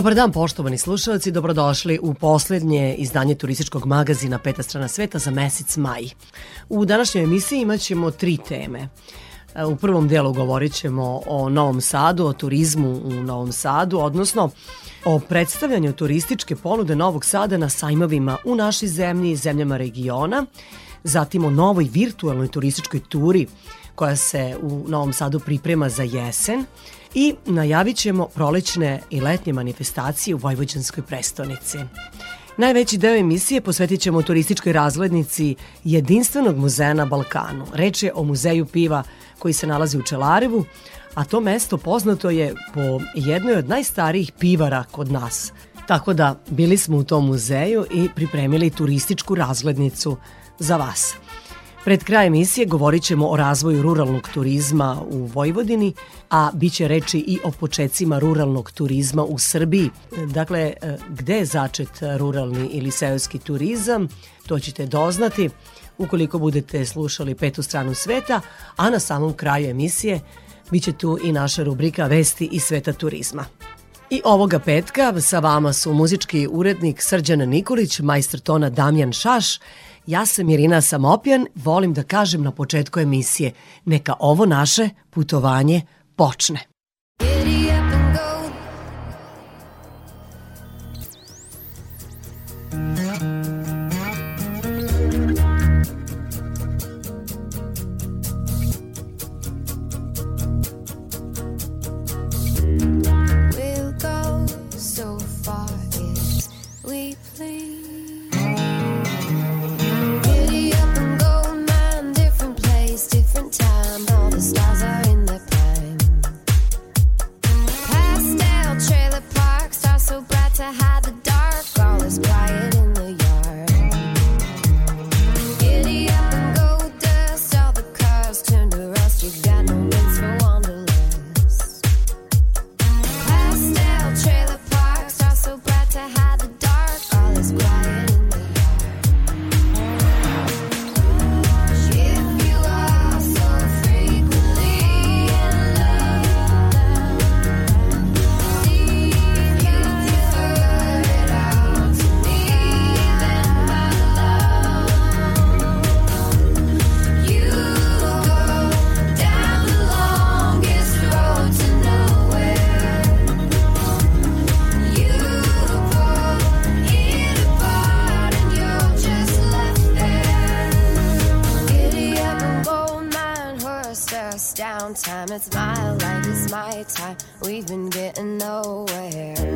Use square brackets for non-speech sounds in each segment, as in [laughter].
Dobar dan poštovani slušalci, dobrodošli u poslednje izdanje turističkog magazina Peta strana sveta za mesec maj. U današnjoj emisiji imaćemo tri teme. E, U prvom delu govorit ćemo o Novom Sadu, o turizmu u Novom Sadu, odnosno o predstavljanju turističke ponude Novog Sada na sajmovima u našoj zemlji i zemljama regiona, zatim o novoj virtualnoj turističkoj turi koja se u Novom Sadu priprema za jesen i najavit ćemo prolećne i letnje manifestacije u Vojvođanskoj prestonici. Najveći deo emisije posvetit ćemo turističkoj razglednici jedinstvenog muzeja na Balkanu. Reč je o muzeju piva koji se nalazi u Čelarevu, a to mesto poznato je po jednoj od najstarijih pivara kod nas. Tako da bili smo u tom muzeju i pripremili turističku razglednicu za vas. Pred kraj emisije govorit ćemo o razvoju ruralnog turizma u Vojvodini, a bit će reči i o počecima ruralnog turizma u Srbiji. Dakle, e, gde je začet ruralni ili seoski turizam, to ćete doznati ukoliko budete slušali petu stranu sveta, a na samom kraju emisije bit će tu i naša rubrika Vesti iz sveta turizma. I ovoga petka sa vama su muzički urednik Srđana Nikolić, majstor tona Damjan Šaš, Ja sam Irina Samopjan, volim da kažem na početku emisije, neka ovo naše putovanje počne. It's my life, it's my time. We've been getting nowhere.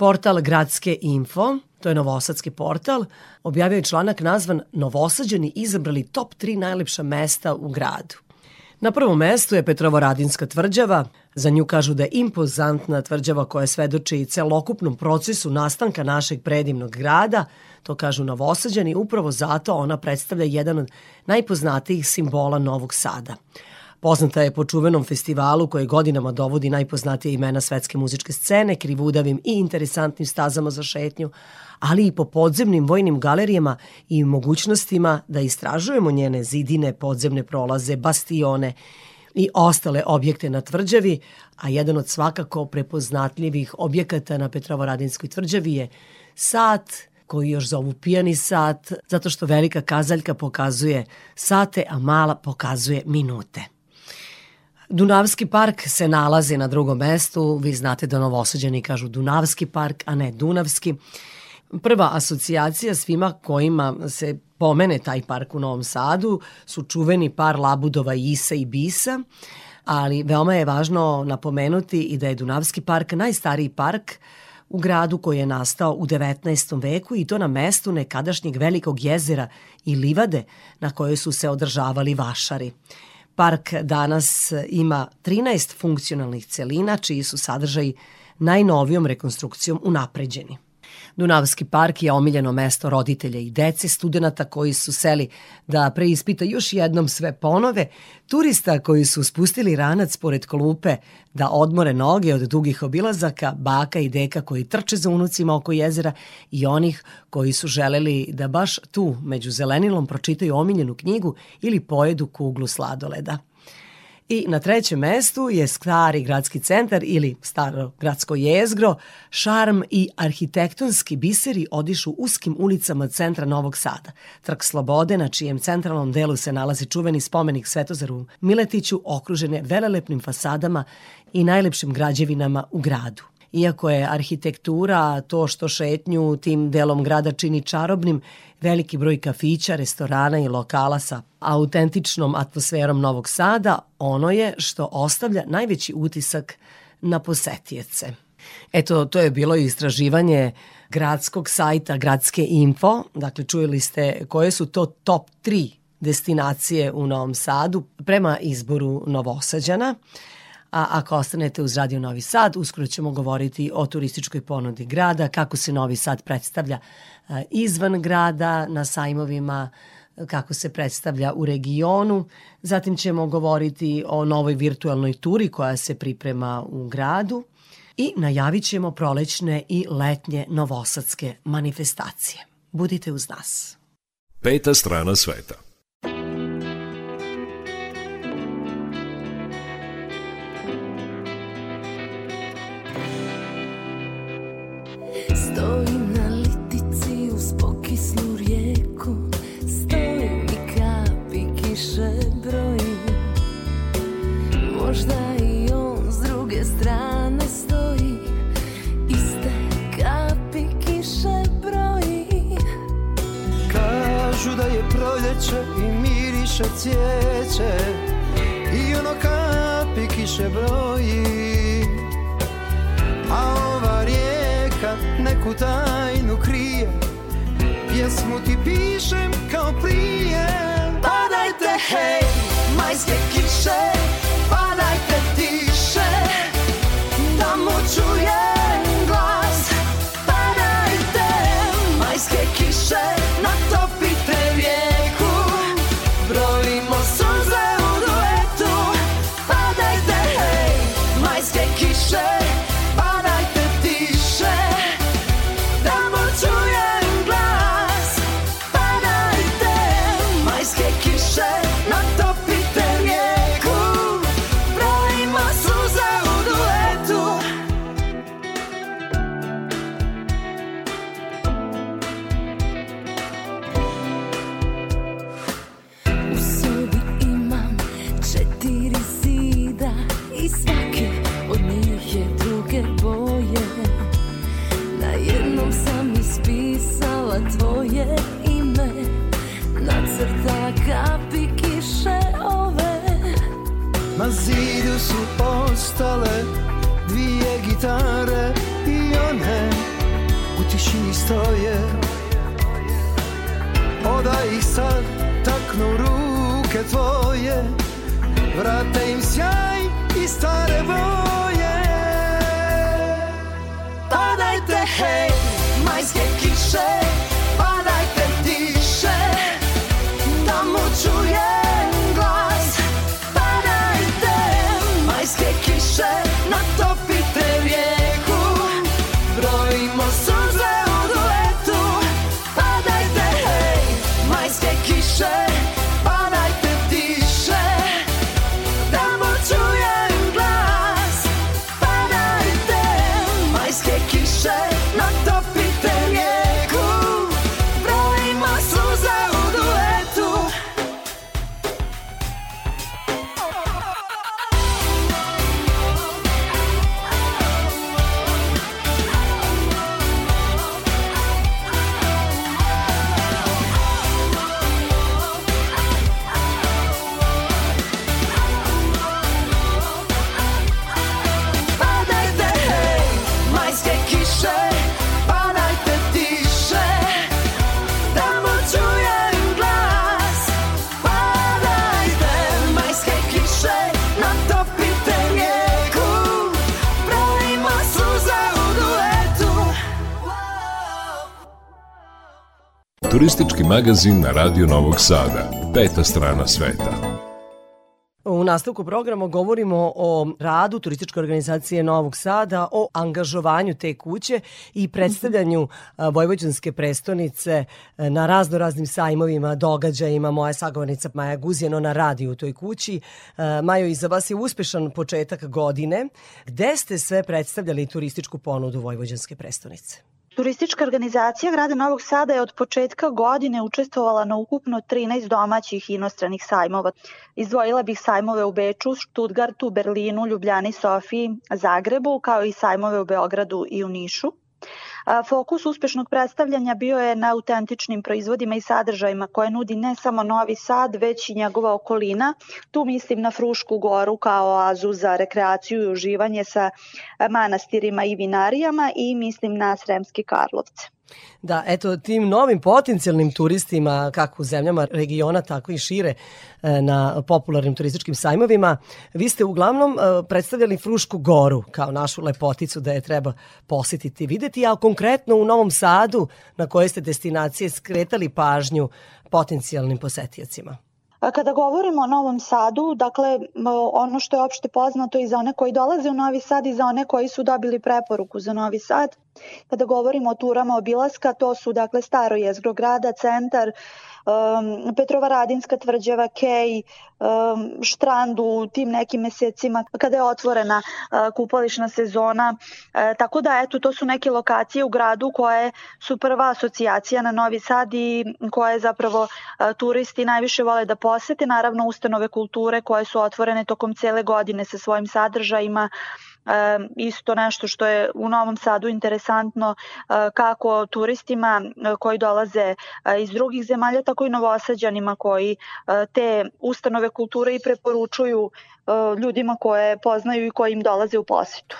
Portal Gradske info, to je novosadski portal, objavio je članak nazvan Novosađani izabrali top 3 najlepša mesta u gradu. Na prvom mestu je Petrovoradinska tvrđava. Za nju kažu da je impozantna tvrđava koja svedoči celokupnom procesu nastanka našeg predivnog grada. To kažu novosađani, upravo zato ona predstavlja jedan od najpoznatijih simbola Novog Sada. Poznata je po čuvenom festivalu koji godinama dovodi najpoznatije imena svetske muzičke scene, krivudavim i interesantnim stazama za šetnju, ali i po podzemnim vojnim galerijama i mogućnostima da istražujemo njene zidine, podzemne prolaze, bastione i ostale objekte na tvrđavi, a jedan od svakako prepoznatljivih objekata na Petrovoradinskoj tvrđavi je sat koji još zovu pijani sat, zato što velika kazaljka pokazuje sate, a mala pokazuje minute. Dunavski park se nalazi na drugom mestu. Vi znate da novosađani kažu Dunavski park, a ne Dunavski. Prva asocijacija svima kojima se pomene taj park u Novom Sadu su čuveni par Labudova Isa i Bisa, ali veoma je važno napomenuti i da je Dunavski park najstariji park u gradu koji je nastao u 19. veku i to na mestu nekadašnjeg velikog jezera i livade na kojoj su se održavali vašari. Park danas ima 13 funkcionalnih celina čiji su sadržaji najnovijom rekonstrukcijom unapređeni. Dunavski park je omiljeno mesto roditelja i dece, studenta koji su seli da preispita još jednom sve ponove, turista koji su spustili ranac pored klupe da odmore noge od dugih obilazaka, baka i deka koji trče za unucima oko jezera i onih koji su želeli da baš tu, među zelenilom, pročitaju omiljenu knjigu ili pojedu kuglu sladoleda. I na trećem mestu je stari gradski centar ili staro gradsko jezgro, šarm i arhitektonski biseri odišu uskim ulicama centra Novog Sada. Trg Slobode, na čijem centralnom delu se nalazi čuveni spomenik Svetozaru Miletiću, okružen je velelepnim fasadama i najlepšim građevinama u gradu. Iako je arhitektura to što šetnju tim delom grada čini čarobnim, veliki broj kafića, restorana i lokala sa autentičnom atmosferom Novog Sada, ono je što ostavlja najveći utisak na posetijece. Eto, to je bilo istraživanje gradskog sajta Gradske info. Dakle, čujeli ste koje su to top 3 destinacije u Novom Sadu prema izboru Novosađana. A ako ostanete uz Radio Novi Sad, uskoro ćemo govoriti o turističkoj ponudi grada, kako se Novi Sad predstavlja a, izvan grada, na sajmovima, kako se predstavlja u regionu. Zatim ćemo govoriti o novoj virtualnoj turi koja se priprema u gradu i najavit ćemo prolećne i letnje novosadske manifestacije. Budite uz nas. Peta strana sveta. Proljeće i miriše cvijeće. I ono kapi kiše broji. A ova rijeka neku tajnu krije. Pjesmu ti pišem kao prije. Padajte hej, majske kiše Padajte tiše. Da mu čujem glas. Padajte majske kiše Vrate im Turistički magazin na Radio Novog Sada. Peta strana sveta. U nastavku programa govorimo o radu turističke organizacije Novog Sada, o angažovanju te kuće i predstavljanju Vojvođanske prestonice na razno raznim sajmovima, događajima. Moja sagovornica Maja Guzjano na radiju u toj kući. Majo, iza vas je uspešan početak godine. Gde ste sve predstavljali turističku ponudu Vojvođanske prestonice? Turistička organizacija grada Novog Sada je od početka godine učestvovala na ukupno 13 domaćih inostranih sajmova. Izdvojila bih sajmove u Beču, Stuttgartu, Berlinu, Ljubljani, Sofiji, Zagrebu, kao i sajmove u Beogradu i u Nišu. Fokus uspešnog predstavljanja bio je na autentičnim proizvodima i sadržajima koje nudi ne samo Novi Sad, već i njegova okolina. Tu mislim na Frušku goru kao oazu za rekreaciju i uživanje sa manastirima i vinarijama i mislim na Sremski Karlovce. Da, eto, tim novim potencijalnim turistima, kako u zemljama regiona, tako i šire e, na popularnim turističkim sajmovima, vi ste uglavnom e, predstavljali Frušku goru kao našu lepoticu da je treba posetiti videti, a konkretno u Novom Sadu na koje ste destinacije skretali pažnju potencijalnim posetiocima. Kada govorimo o Novom Sadu, dakle ono što je opšte poznato i za one koji dolaze u Novi Sad i za one koji su dobili preporuku za Novi Sad, kada govorimo o turama obilaska, to su dakle staro jezgro grada, centar, um, Petrovaradinska tvrđava, Kej, um, Štrandu u tim nekim mesecima kada je otvorena uh, kupališna sezona. E, tako da eto to su neke lokacije u gradu koje su prva asocijacija na Novi Sad i koje zapravo uh, turisti najviše vole da posete. Naravno ustanove kulture koje su otvorene tokom cele godine sa svojim sadržajima E, isto nešto što je u Novom Sadu interesantno e, kako turistima e, koji dolaze e, iz drugih zemalja, tako i novosađanima koji te ustanove kulture i preporučuju ljudima koje poznaju i koji im dolaze u posetu.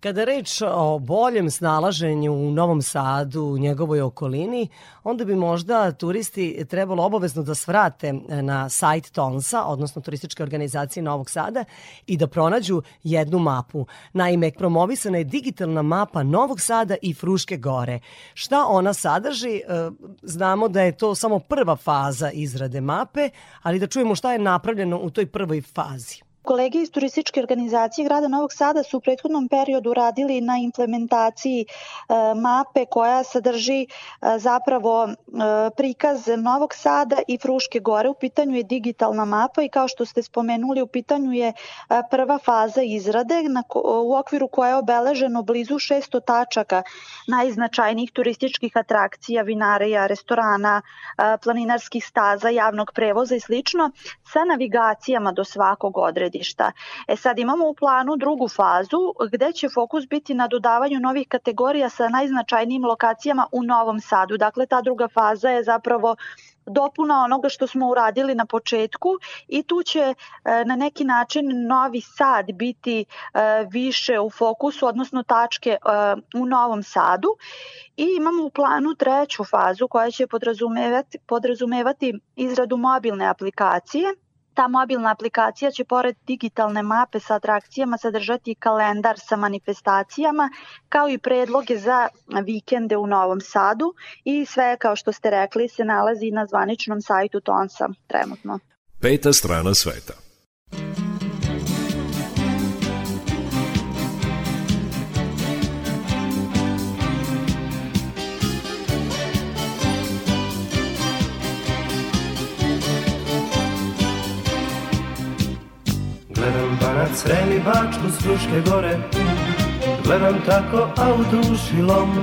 Kada reč o boljem snalaženju u Novom Sadu, u njegovoj okolini, onda bi možda turisti trebalo obavezno da svrate na sajt Tonsa, odnosno turističke organizacije Novog Sada, i da pronađu jednu mapu. Naime, promovisana je digitalna mapa Novog Sada i Fruške gore. Šta ona sadrži? E, Znamo da je to samo prva faza izrade mape, ali da čujemo šta je napravljeno u toj prvoj fazi. Kolege iz turističke organizacije grada Novog Sada su u prethodnom periodu radili na implementaciji e, mape koja sadrži e, zapravo e, prikaz Novog Sada i Fruške gore. U pitanju je digitalna mapa i kao što ste spomenuli u pitanju je prva faza izrade u okviru koje je obeleženo blizu 600 tačaka najznačajnijih turističkih atrakcija, vinareja, restorana, planinarskih staza, javnog prevoza i slično sa navigacijama do svakog odredišta. E sad imamo u planu drugu fazu gde će fokus biti na dodavanju novih kategorija sa najznačajnijim lokacijama u Novom Sadu. Dakle, ta druga faza je zapravo dopuna onoga što smo uradili na početku i tu će e, na neki način Novi Sad biti e, više u fokusu, odnosno tačke e, u Novom Sadu i imamo u planu treću fazu koja će podrazumevati, podrazumevati izradu mobilne aplikacije Ta mobilna aplikacija će pored digitalne mape sa atrakcijama sadržati kalendar sa manifestacijama, kao i predloge za vikende u Novom Sadu i sve, kao što ste rekli, se nalazi na zvaničnom sajtu Tonsa trenutno. Peta strana sveta. Gledam banac, Srem i Bačku s gore Gledam tako, a u duši lom.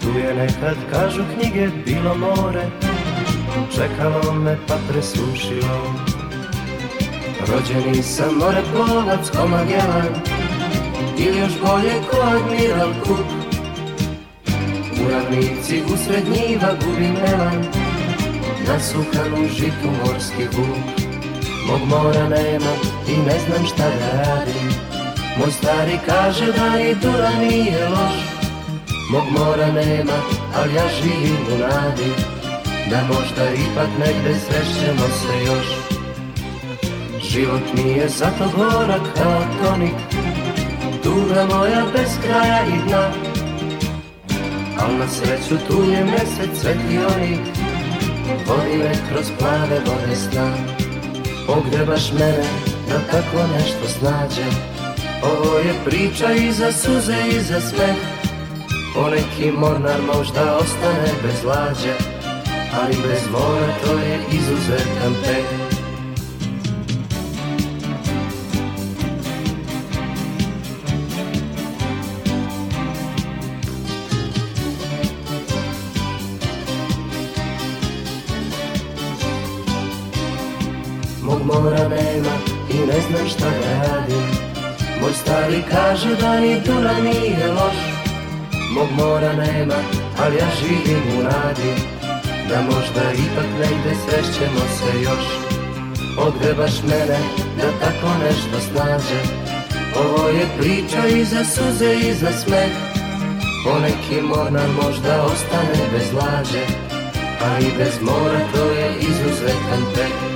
Tu je nekad, kažu knjige, bilo more Čekalo me pa presušilo. Rođeni sam more plovac ko Magellan Ili još bolje ko Admiral Cook. U ravnici usred njiva gubim elan Nasukan u žitu morski vuk Mog mora nema i ne znam šta da radim Moj stari kaže da i Dura nije loš. Mog mora nema, ali ja živim u nadi Da možda ipak negde srećemo se još. Život mi je zato gorak kao tonik Tuga moja bez kraja i dna. Al na sreću tu je mesec svetionik Vodi me kroz plave vode Pogrebaš mene da tako nešto snađe. Ovo je priča i za suze i za smeh Poneki mornar možda ostane bez lađe Ali bez mora to je izuzetan peh znam šta da radim. Moj stari kaže da ni Dunav nije loš. Mog mora nema, ali ja živim u nadi. Da možda ipak negde srećemo se još. Odgrebaš mene da tako nešto snađe Ovo je priča i za suze i za smeh. Poneki mora možda ostane bez laže Ali bez mora to je izuzetan tek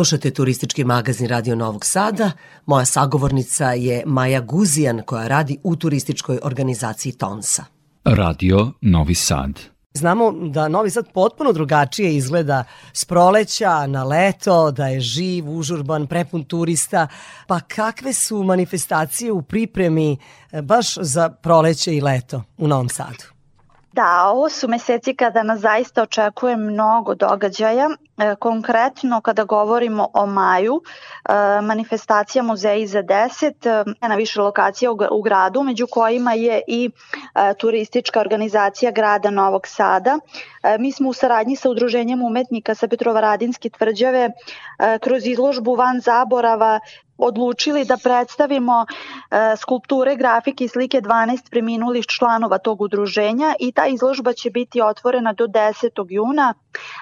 Slušate turistički magazin Radio Novog Sada. Moja sagovornica je Maja Guzijan koja radi u turističkoj organizaciji Tonsa. Radio Novi Sad. Znamo da Novi Sad potpuno drugačije izgleda s proleća na leto, da je živ, užurban, prepun turista. Pa kakve su manifestacije u pripremi e, baš za proleće i leto u Novom Sadu? Da, ovo su meseci kada nas zaista očekuje mnogo događaja E, konkretno kada govorimo o maju, e, manifestacija Muzeji za 10 e, na više lokacija u, gra- u gradu, među kojima je i turistička organizacija grada Novog Sada. Mi smo u saradnji sa Udruženjem umetnika sa Petrovaradinske tvrđave kroz izložbu Van Zaborava odlučili da predstavimo skulpture, grafike i slike 12 preminulih članova tog udruženja i ta izložba će biti otvorena do 10. juna.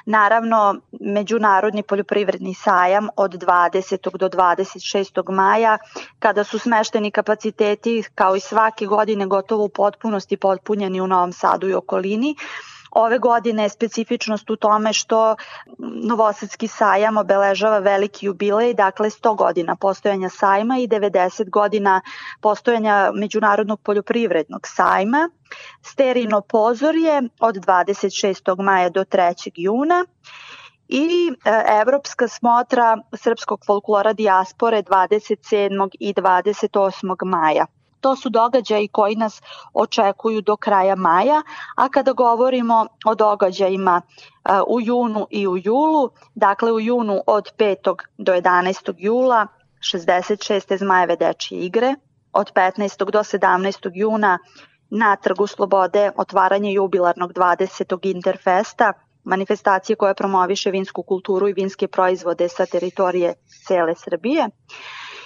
Naravno, Međunarodni poljoprivredni sajam od 20. do 26. maja, kada su smešteni kapaciteti kao i svake godine gotovo u potpunosti potpunjeni u Novom Sadu i okolini, Ove godine je specifičnost u tome što Novosadski sajam obeležava veliki jubilej, dakle 100 godina postojanja sajma i 90 godina postojanja Međunarodnog poljoprivrednog sajma. Sterino pozorje od 26. maja do 3. juna i e, Evropska smotra srpskog folklora dijaspore 27. i 28. maja. To su događaji koji nas očekuju do kraja maja, a kada govorimo o događajima e, u junu i u julu, dakle u junu od 5. do 11. jula 66. zmajeve dečije igre, od 15. do 17. juna na Trgu Slobode otvaranje jubilarnog 20. Interfesta, manifestacije koja promoviše vinsku kulturu i vinske proizvode sa teritorije cele Srbije.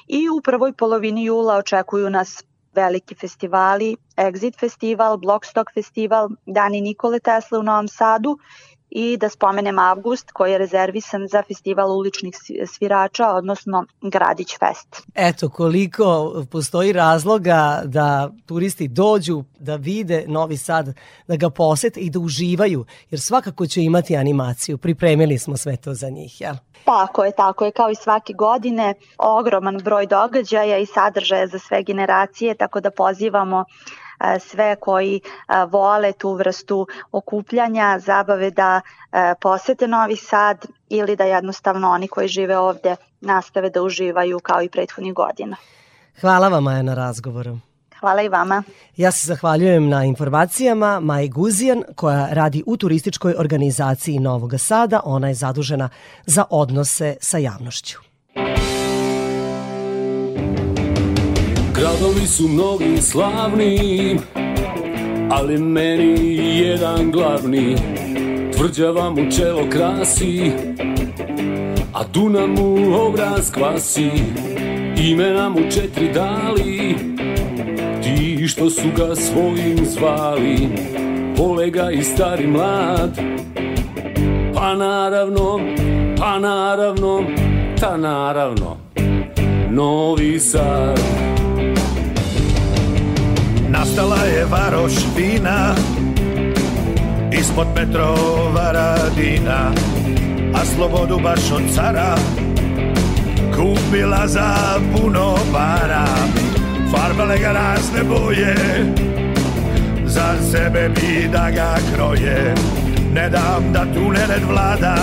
I u prvoj polovini jula očekuju nas veliki festivali, Exit festival, Blockstock festival, Dani Nikole Tesla u Novom Sadu i da spomenem avgust koji je rezervisan za festival uličnih svi- svirača, odnosno Gradić Fest. Eto koliko postoji razloga da turisti dođu, da vide Novi Sad, da ga posete i da uživaju, jer svakako će imati animaciju. Pripremili smo sve to za njih, jel? Tako je, tako je, kao i svake godine, ogroman broj događaja i sadržaja za sve generacije, tako da pozivamo sve koji vole tu vrstu okupljanja, zabave da posete Novi Sad ili da jednostavno oni koji žive ovde nastave da uživaju kao i prethodnih godina. Hvala vam, Maja, na razgovoru. Hvala i vama. Ja se zahvaljujem na informacijama Maji Guzijan koja radi u turističkoj organizaciji Novog Sada. Ona je zadužena za odnose sa javnošću. Gradovi su mnogi slavni, ali meni jedan glavni. Tvrđava mu čelo krasi, a Dunav mu obraz kvasi. Imena mu četiri dali, ti što su ga svojim zvali. Vole ga i stari mlad, pa naravno, pa naravno, ta naravno, Novi Sad. Nastala je varoš vina Ispod Petrova radina A slobodu baš od cara Kupila za puno para. Farbale ga razne boje Za sebe bi da ga kroje. Ne dam da tu nered vlada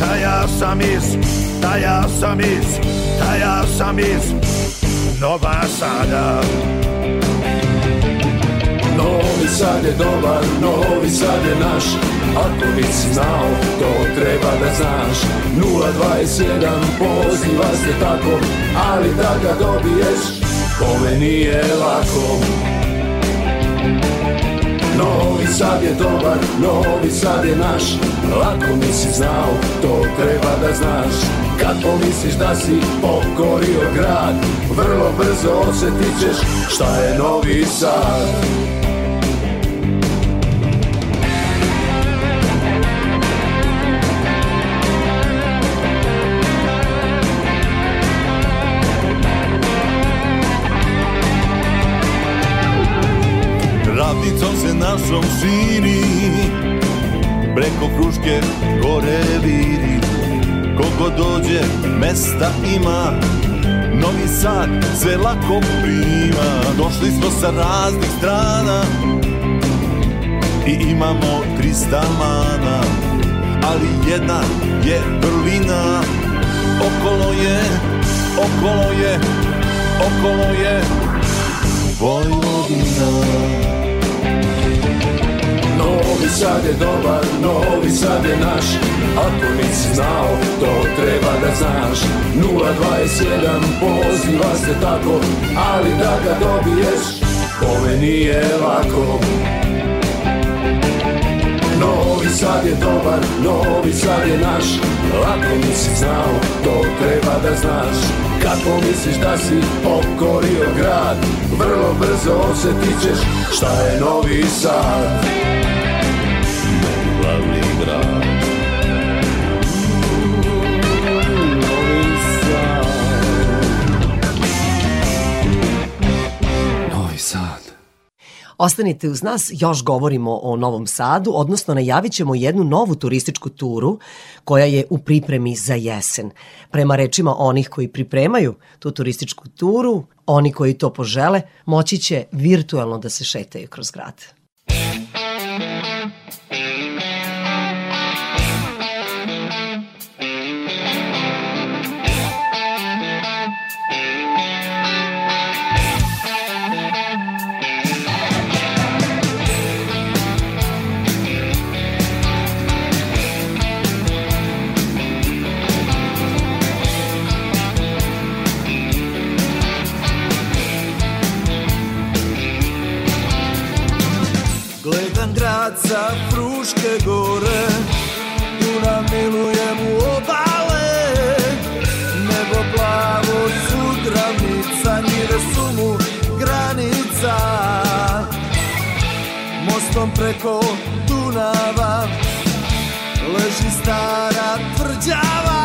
Ta ja sam iz, ta ja sam iz, ta ja sam iz Nova Sada Novi Sad je dobar, Novi Sad je naš. Ako nisi znao, to treba da znaš. 021 poziva se tako Ali da ga dobiješ, ove nije lako. Novi Sad je dobar, Novi Sad je naš. Lako nisi znao, to treba da znaš. Kad pomisliš da si pokorio grad Vrlo brzo osjetit ćeš šta je Novi Sad našom širi. Preko Fruške gore viri Koliko dođe mesta ima. Novi Sad sve lako prima Došli smo sa raznih strana. I imamo 300 mana Ali jedna je vrlina. Okolo je, okolo je, okolo je Vojvodina Sad je dobar, Novi Sad je naš. Ako nisi znao, to treba da znaš. 021 poziva se tako Ali da ga dobiješ, ove nije lako. Novi Sad je dobar, Novi Sad je naš. Ako nisi znao, to treba da znaš. Kako misliš da si pokorio grad Vrlo brzo osjetit ćeš šta je Novi Sad grad Novi Sad Novi Sad. Ostanite uz nas, još govorimo o Novom Sadu, odnosno najavit ćemo jednu novu turističku turu koja je u pripremi za jesen. Prema rečima onih koji pripremaju tu turističku turu, oni koji to požele, moći će virtualno da se šetaju kroz grad. Sa Fruške gore. Tu namilujem u obale Nebo plavo sudravnica Njive su mu granica. Mostom preko Dunava Leži stara tvrđava.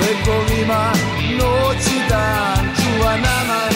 Vekovima noć i dan Čuva nama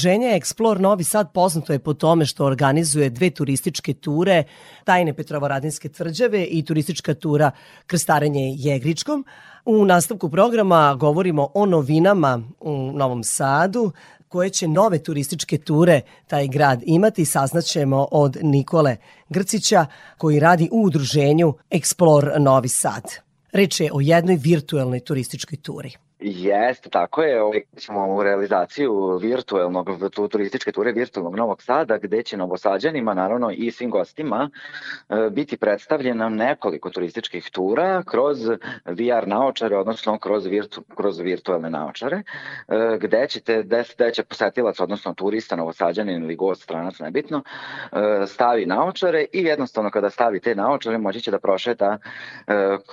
Udruženje Explore Novi Sad poznato je po tome što organizuje dve turističke ture, Tajne Petrovaradinske tvrđave i turistička tura Krstarenje Jegričkom. U nastavku programa govorimo o novinama u Novom Sadu, koje će nove turističke ture taj grad imati, saznaćemo od Nikole Grcića koji radi u udruženju Explore Novi Sad. Reč je o jednoj virtuelnoj turističkoj turi. Jeste, tako je. Ovaj, ćemo u realizaciju virtualnog, tu, turističke ture virtualnog Novog Sada, gde će novosađanima, naravno i svim gostima, e, biti predstavljeno nekoliko turističkih tura kroz VR naočare, odnosno kroz, virtu, kroz virtualne naočare, e, gde, ćete, gde će posetilac, odnosno turista, novosađanin ili gost, stranac, nebitno, e, stavi naočare i jednostavno kada stavi te naočare moći će da prošeta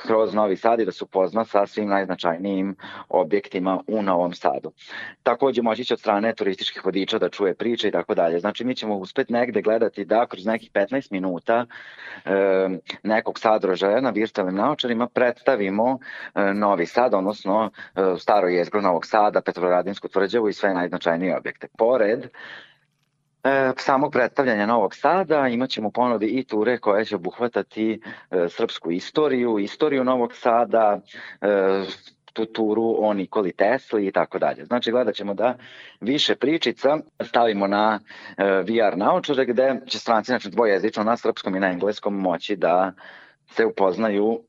kroz Novi Sad i da se upozna sa svim najznačajnijim objektima u Novom Sadu. Takođe moći će od strane turističkih vodiča da čuje priče i tako dalje. Znači mi ćemo uspet negde gledati da kroz nekih 15 minuta e, nekog sadržaja na virtualnim naočarima predstavimo e, Novi Sad, odnosno e, staro jezgro Novog Sada, Petroradinsku tvrđavu i sve najznačajnije objekte. Pored e, samog predstavljanja Novog Sada imaćemo ponudi i ture koje će obuhvatati e, srpsku istoriju, istoriju Novog Sada, e, tu turu o Nikoli Tesli i tako dalje. Znači gledat ćemo da više pričica stavimo na e, VR naučare gde će stranci znači dvojezično na srpskom i na engleskom moći da se upoznaju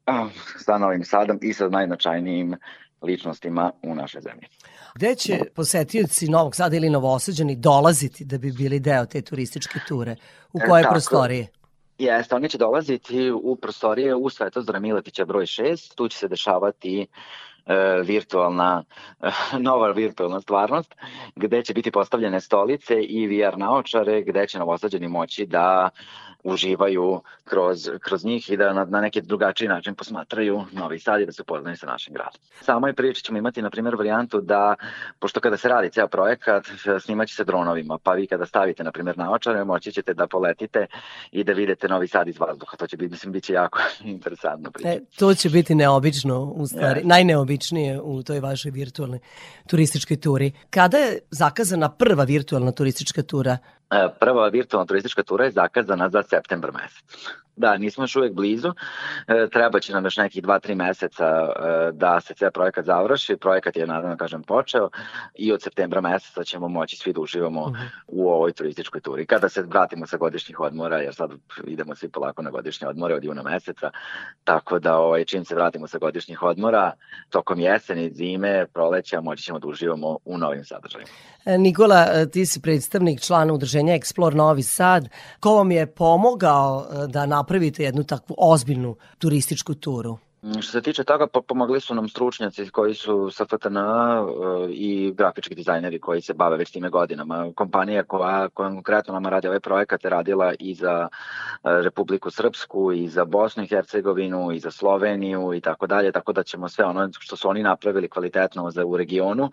sa Novim Sadom i sa najznačajnijim ličnostima u našoj zemlji. Gde će posetioci Novog Sada ili Novosađani dolaziti da bi bili deo te turističke ture? U koje E, tako. prostorije? Jeste, oni će dolaziti u prostorije u Svetozora Miletića broj 6, tu će se dešavati e, virtualna, [laughs] nova virtualna stvarnost, gde će biti postavljene stolice i VR naočare, gde će novosađeni moći da uživaju kroz, kroz njih i da na, na neki drugačiji način posmatraju Novi Sad i da se upoznaju sa našim gradom. Samoj priči ćemo imati, na primjer, varijantu da, pošto kada se radi ceo projekat, snimaće se dronovima, pa vi kada stavite, na primjer, naočare, moći ćete da poletite i da vidite Novi Sad iz vazduha. To će biti, mislim, bit će jako [laughs] interesantno priča. E, to će biti neobično, u stvari, Jeste. najneobičnije u toj vašoj virtualnoj turističkoj turi. Kada je zakazana prva virtualna turistička tura? E, Prva virtualna turistička tura je zakazana za septembar mesec. Da, nismo još uvek blizu, e, treba će nam još nekih 2-3 meseca e, da se ceo projekat završi. Projekat je, naravno, kažem, počeo i od septembra meseca ćemo moći svi da uživamo u ovoj turističkoj turi. Kada se vratimo sa godišnjih odmora, jer sad idemo svi polako na godišnje odmore od juna meseca, tako da ovaj, čim se vratimo sa godišnjih odmora, tokom jeseni, zime, proleća, moći ćemo da uživamo u novim sadržajima. E, Nikola, e, ti si predstavnik člana udruženja Explore Novi Sad. Ko vam je pomogao e, da napravite jednu takvu ozbiljnu turističku turu? Mm, Što se tiče toga, po- pomogli su nam stručnjaci koji su sa FTN e, i grafički dizajneri koji se bave već time godinama. Kompanija koja, koja konkretno nama radi ovaj projekat je radila i za e, Republiku Srpsku, i za Bosnu i Hercegovinu, i za Sloveniju i tako dalje, tako da ćemo sve ono što su oni napravili kvalitetno za, u regionu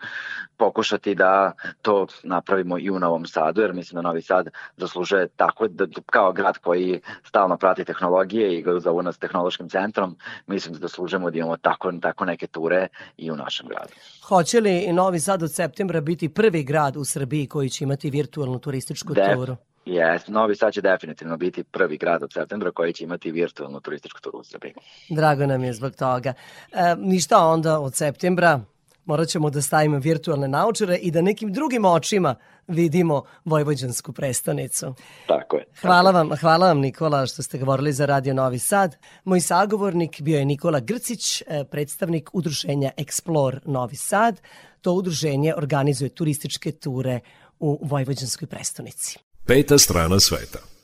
pokušati da to napravimo i u Novom Sadu, jer mislim da Novi Sad zaslužuje tako da, kao grad koji stalno prati tehnologije i ga zovu nas tehnološkim centrom, mislim da zaslužujemo da imamo tako, tako neke ture i u našem gradu. Hoće li Novi Sad od septembra biti prvi grad u Srbiji koji će imati virtualnu turističku Def- turu? Jes, Novi Sad će definitivno biti prvi grad od septembra koji će imati virtualnu turističku turu u Srbiji. Drago nam je zbog toga. E, ništa onda od septembra morat ćemo da stavimo virtualne naučare i da nekim drugim očima vidimo Vojvođansku prestonicu. Tako je. Hvala vam, hvala vam Nikola što ste govorili za Radio Novi Sad. Moj sagovornik bio je Nikola Grcić, e, predstavnik udruženja Explore Novi Sad. To udruženje organizuje turističke ture u Vojvođanskoj prestonici. Peta strana sveta.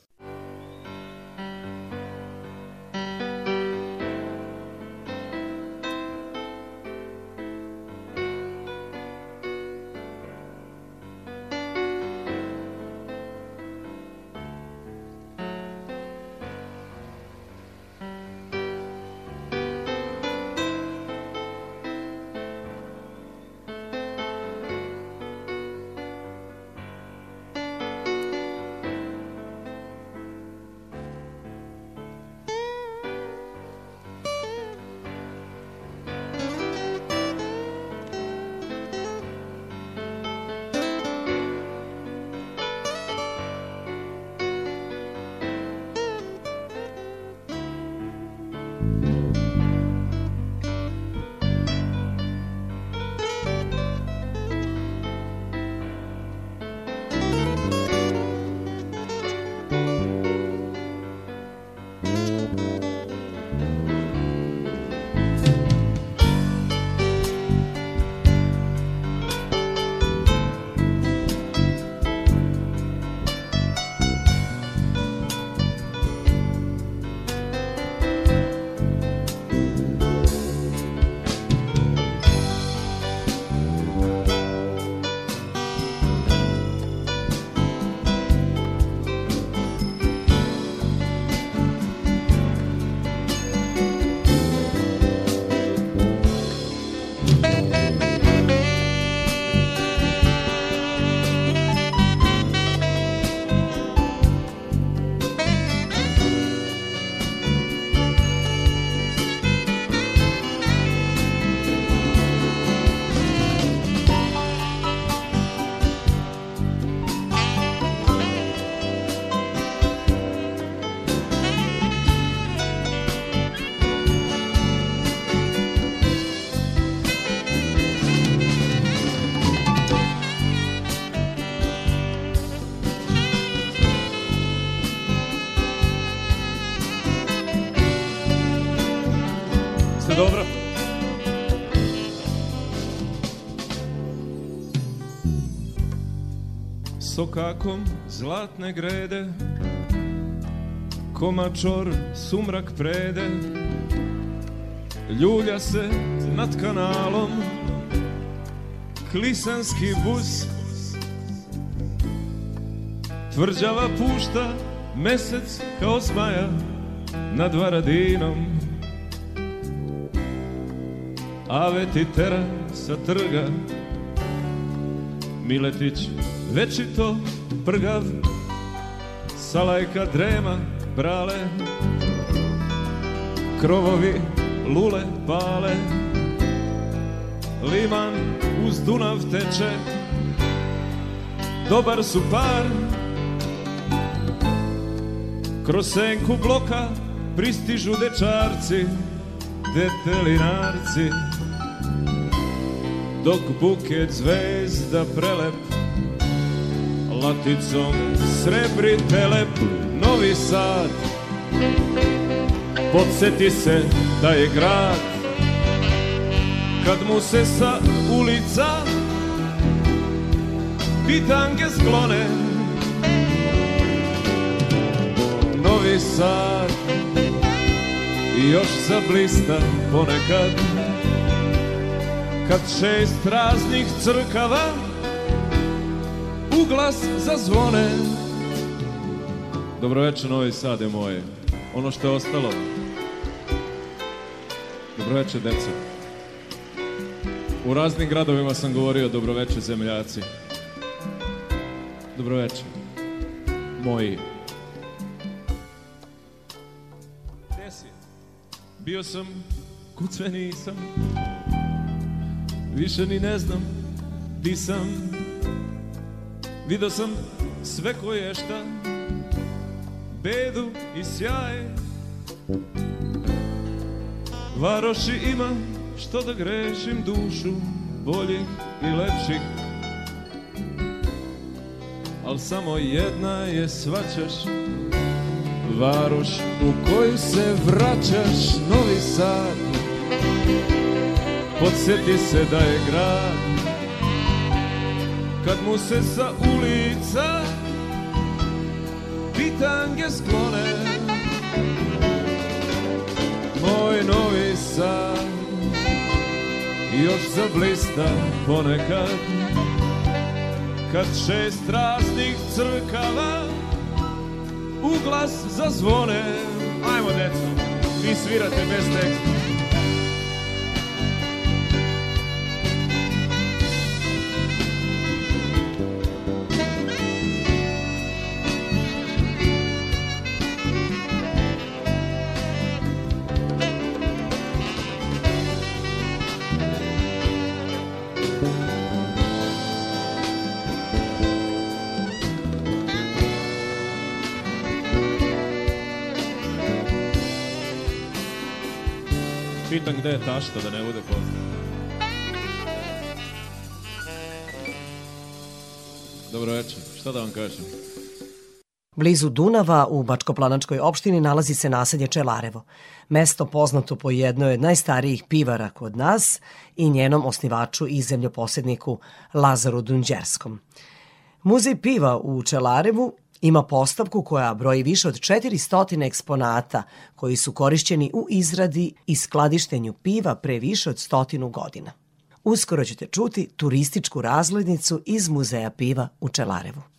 Sokakom zlatne grede Komačor sumrak prede Ljulja se nad kanalom Klisanski bus Tvrđava pušta mesec kao zmaja nad Varadinom. Ave ti sa trga Miletić večito prgav Salajka drema brale Krovovi lule pale Liman uz Dunav teče Dobar su par. Kroz senku bloka pristižu dečarci Detelinarci Dok buket zvezda prelep Laticom srebri telep Novi Sad. Podsjeti se da je grad Kad mu se sa ulica Bitange sklone. Novi Sad još zablista ponekad Kad šest raznih crkava U glas zazvone Dobro večer Novi Sade moje. Ono što je ostalo. Dobro večer deco. U raznim gradovima sam govorio Dobro večer zemljaci. Dobro večer Moji. Gde si? Bio sam, kud sve nisam Više ni ne znam di sam Video sam sve koje šta. Bedu i sjaj Varoši ima što da grešim dušu Boljih i lepših Al samo jedna je svaćaš Varoš u koju se vraćaš Novi Sad. Podsjeti se da je grad Kad mu se sa ulica Bitange sklone Moj Novi Sad Još zablista ponekad. Kad šest raznih crkava U glas zazvone Ajmo deco, vi svirate bez teksta pitam gde je tašta da ne bude poznat. Dobro večer, šta da vam kažem? Blizu Dunava u Bačkoplanačkoj opštini nalazi se naselje Čelarevo, mesto poznato po jednoj od najstarijih pivara kod nas i njenom osnivaču i zemljoposedniku Lazaru Dunđerskom. Muzej piva u Čelarevu ima postavku koja broji više od 400 eksponata koji su korišćeni u izradi i skladištenju piva pre više od stotinu godina. Uskoro ćete čuti turističku razglednicu iz Muzeja piva u Čelarevu.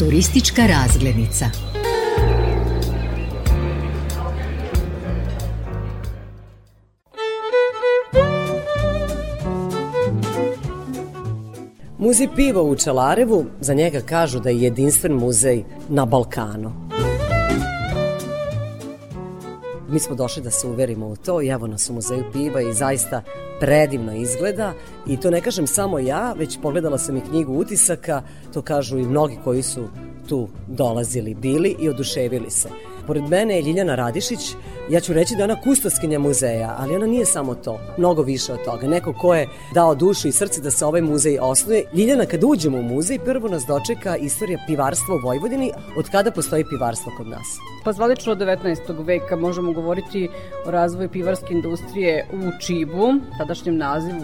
Turistička razglednica. Muzej piva u Čelarevu za njega kažu da je jedinstven muzej na Balkanu. Mi smo došli da se uverimo u to i evo nas u muzeju piva i zaista predivno izgleda i to ne kažem samo ja, već pogledala sam i knjigu utisaka, to kažu i mnogi koji su tu dolazili, bili i oduševili se. Pored mene je Ljiljana Radišić, ja ću reći da je ona kustoskinja muzeja, ali ona nije samo to, mnogo više od toga. Neko ko je dao dušu i srce da se ovaj muzej osnuje. Ljiljana, kad uđemo u muzej, prvo nas dočeka istorija pivarstva u Vojvodini, od kada postoji pivarstvo kod nas. Pa zvalično od 19. veka možemo govoriti o razvoju pivarske industrije u Čibu, tadašnjem nazivu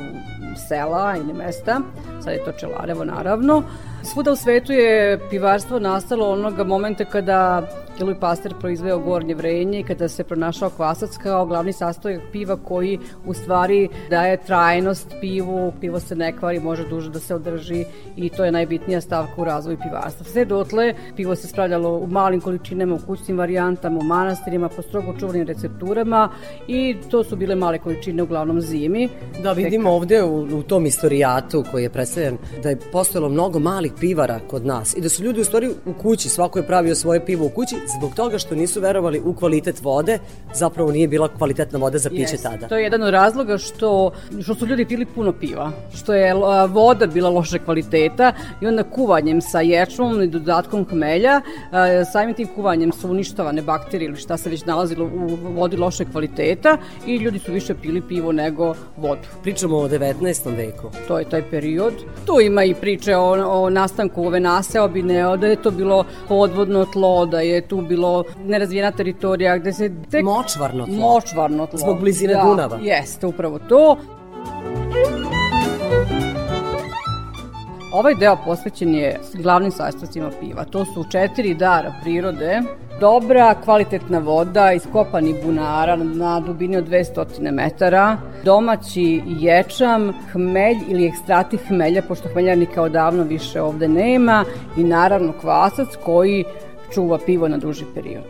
sela ili mesta, sad je to Čelarevo naravno. Svuda u svetu je pivarstvo nastalo onoga momenta kada Louis Pasteur proizveo gornje vrenje i kada se pronašao kvasac kao glavni sastojak piva koji u stvari daje trajnost pivu, pivo se ne kvari, može duže da se održi i to je najbitnija stavka u razvoju pivarstva. Sve dotle pivo se spravljalo u malim količinama, u kućnim varijantama, u manastirima, po strogo čuvanim recepturama i to su bile male količine uglavnom zimi. Da vidimo ovde u, u tom istorijatu koji je predstavljen da je postojalo mnogo malih pivara kod nas i da su ljudi u stvari u kući, svako je pravio svoje pivo u kući zbog toga što nisu verovali u kvalitet vode, zapravo nije bila kvalitetna voda za piće Jeste. tada. To je jedan od razloga što, što su ljudi pili puno piva, što je voda bila loše kvaliteta i onda kuvanjem sa ječmom i dodatkom hmelja, samim tim kuvanjem su uništavane bakterije ili šta se već nalazilo u vodi loše kvaliteta i ljudi su više pili pivo nego vodu. Pričamo o 19. veku. To je taj period. Tu ima i priče o, o nastanku ove naseobine, da je to bilo podvodno tlo, da je tu bilo nerazvijena teritorija, gde se... Tek... Močvarno tlo. Močvarno tlo. Zbog blizine da, Dunava. Jeste, upravo to. Ovaj deo posvećen je glavnim sastojcima piva. To su četiri dara prirode, dobra, kvalitetna voda, iskopani bunara na dubini od 200 metara, domaći ječam, hmelj ili ekstrati hmelja, pošto hmeljarnika odavno više ovde nema, i naravno kvasac koji čuva pivo na duži period.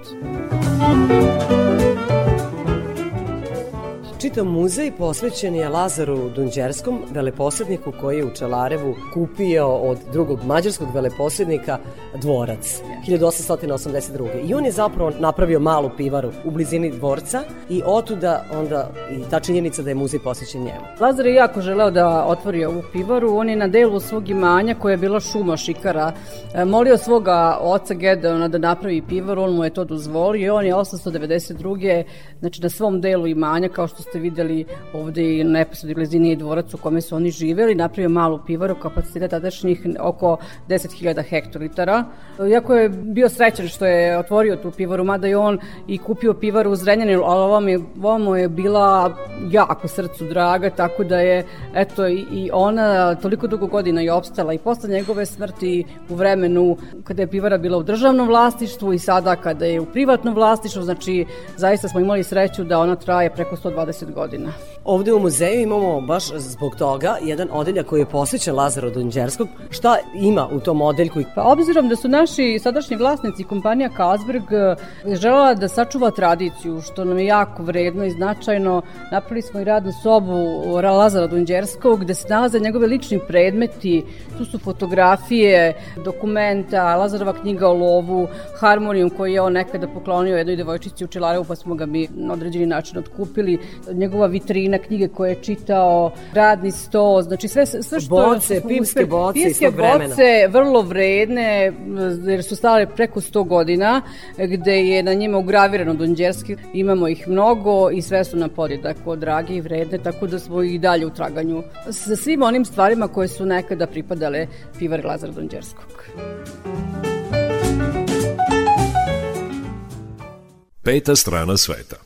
Čitav muzej posvećen je Lazaru Dunđerskom, veleposjedniku koji je u Čelarevu kupio od drugog mađarskog veleposjednika dvorac 1882. I on je zapravo napravio malu pivaru u blizini dvorca i otuda onda i ta činjenica da je muzej posvećen njemu. Lazar je jako želeo da otvori ovu pivaru. On je na delu svog imanja koja je bila šuma šikara e, molio svoga oca Gedeona da napravi pivaru, on mu je to dozvolio i on je 892. znači na svom delu imanja kao što ste videli ovde na neposrednoj blizini je dvorac u kome su oni živeli, napravio malu pivaru kapaciteta tadašnjih oko 10.000 hektolitara. Iako je bio srećan što je otvorio tu pivaru, mada je on i kupio pivaru u Zrenjaninu, ali ova, mi, ova mu je bila jako srcu draga, tako da je eto i ona toliko dugo godina je opstala i posle njegove smrti u vremenu kada je pivara bila u državnom vlasništvu i sada kada je u privatnom vlasništvu, znači zaista smo imali sreću da ona traje preko 120 godina. Ovde u muzeju imamo baš zbog toga jedan odeljak koji je posvećen Lazaru Dunđerskog. Šta ima u tom odeljku? Pa obzirom da su naši sadašnji vlasnici kompanija Carlsberg eh, želela da sačuva tradiciju, što nam je jako vredno i značajno, napravili smo i radnu sobu Lazara Dunđerskog gde se nalaze njegove lični predmeti, tu su fotografije, dokumenta, Lazarova knjiga o lovu, harmonijum koji je on nekada poklonio jednoj devojčici u Čelarevu pa smo ga mi na određeni način otkupili, njegova vitrina knjige koje je čitao, radni sto, znači sve, sve što... Boce, pivske uspeli- boce iz pivske tog vremena. boce, vrlo vredne, jer su stale preko 100 godina, gde je na njima ugravirano Donđerski. Imamo ih mnogo i sve su nam podjedako drage i vredne, tako da smo i dalje u traganju sa svim onim stvarima koje su nekada pripadale pivar Lazara Donđerskog. Peta strana sveta.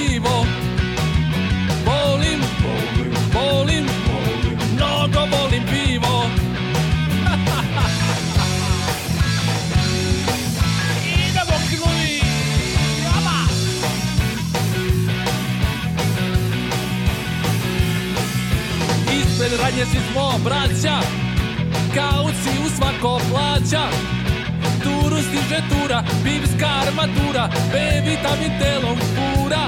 Ispred radnje svi smo braća. Kauci u svako plaća. Turu stiže tura, pivska armatura. B vitamin telom pura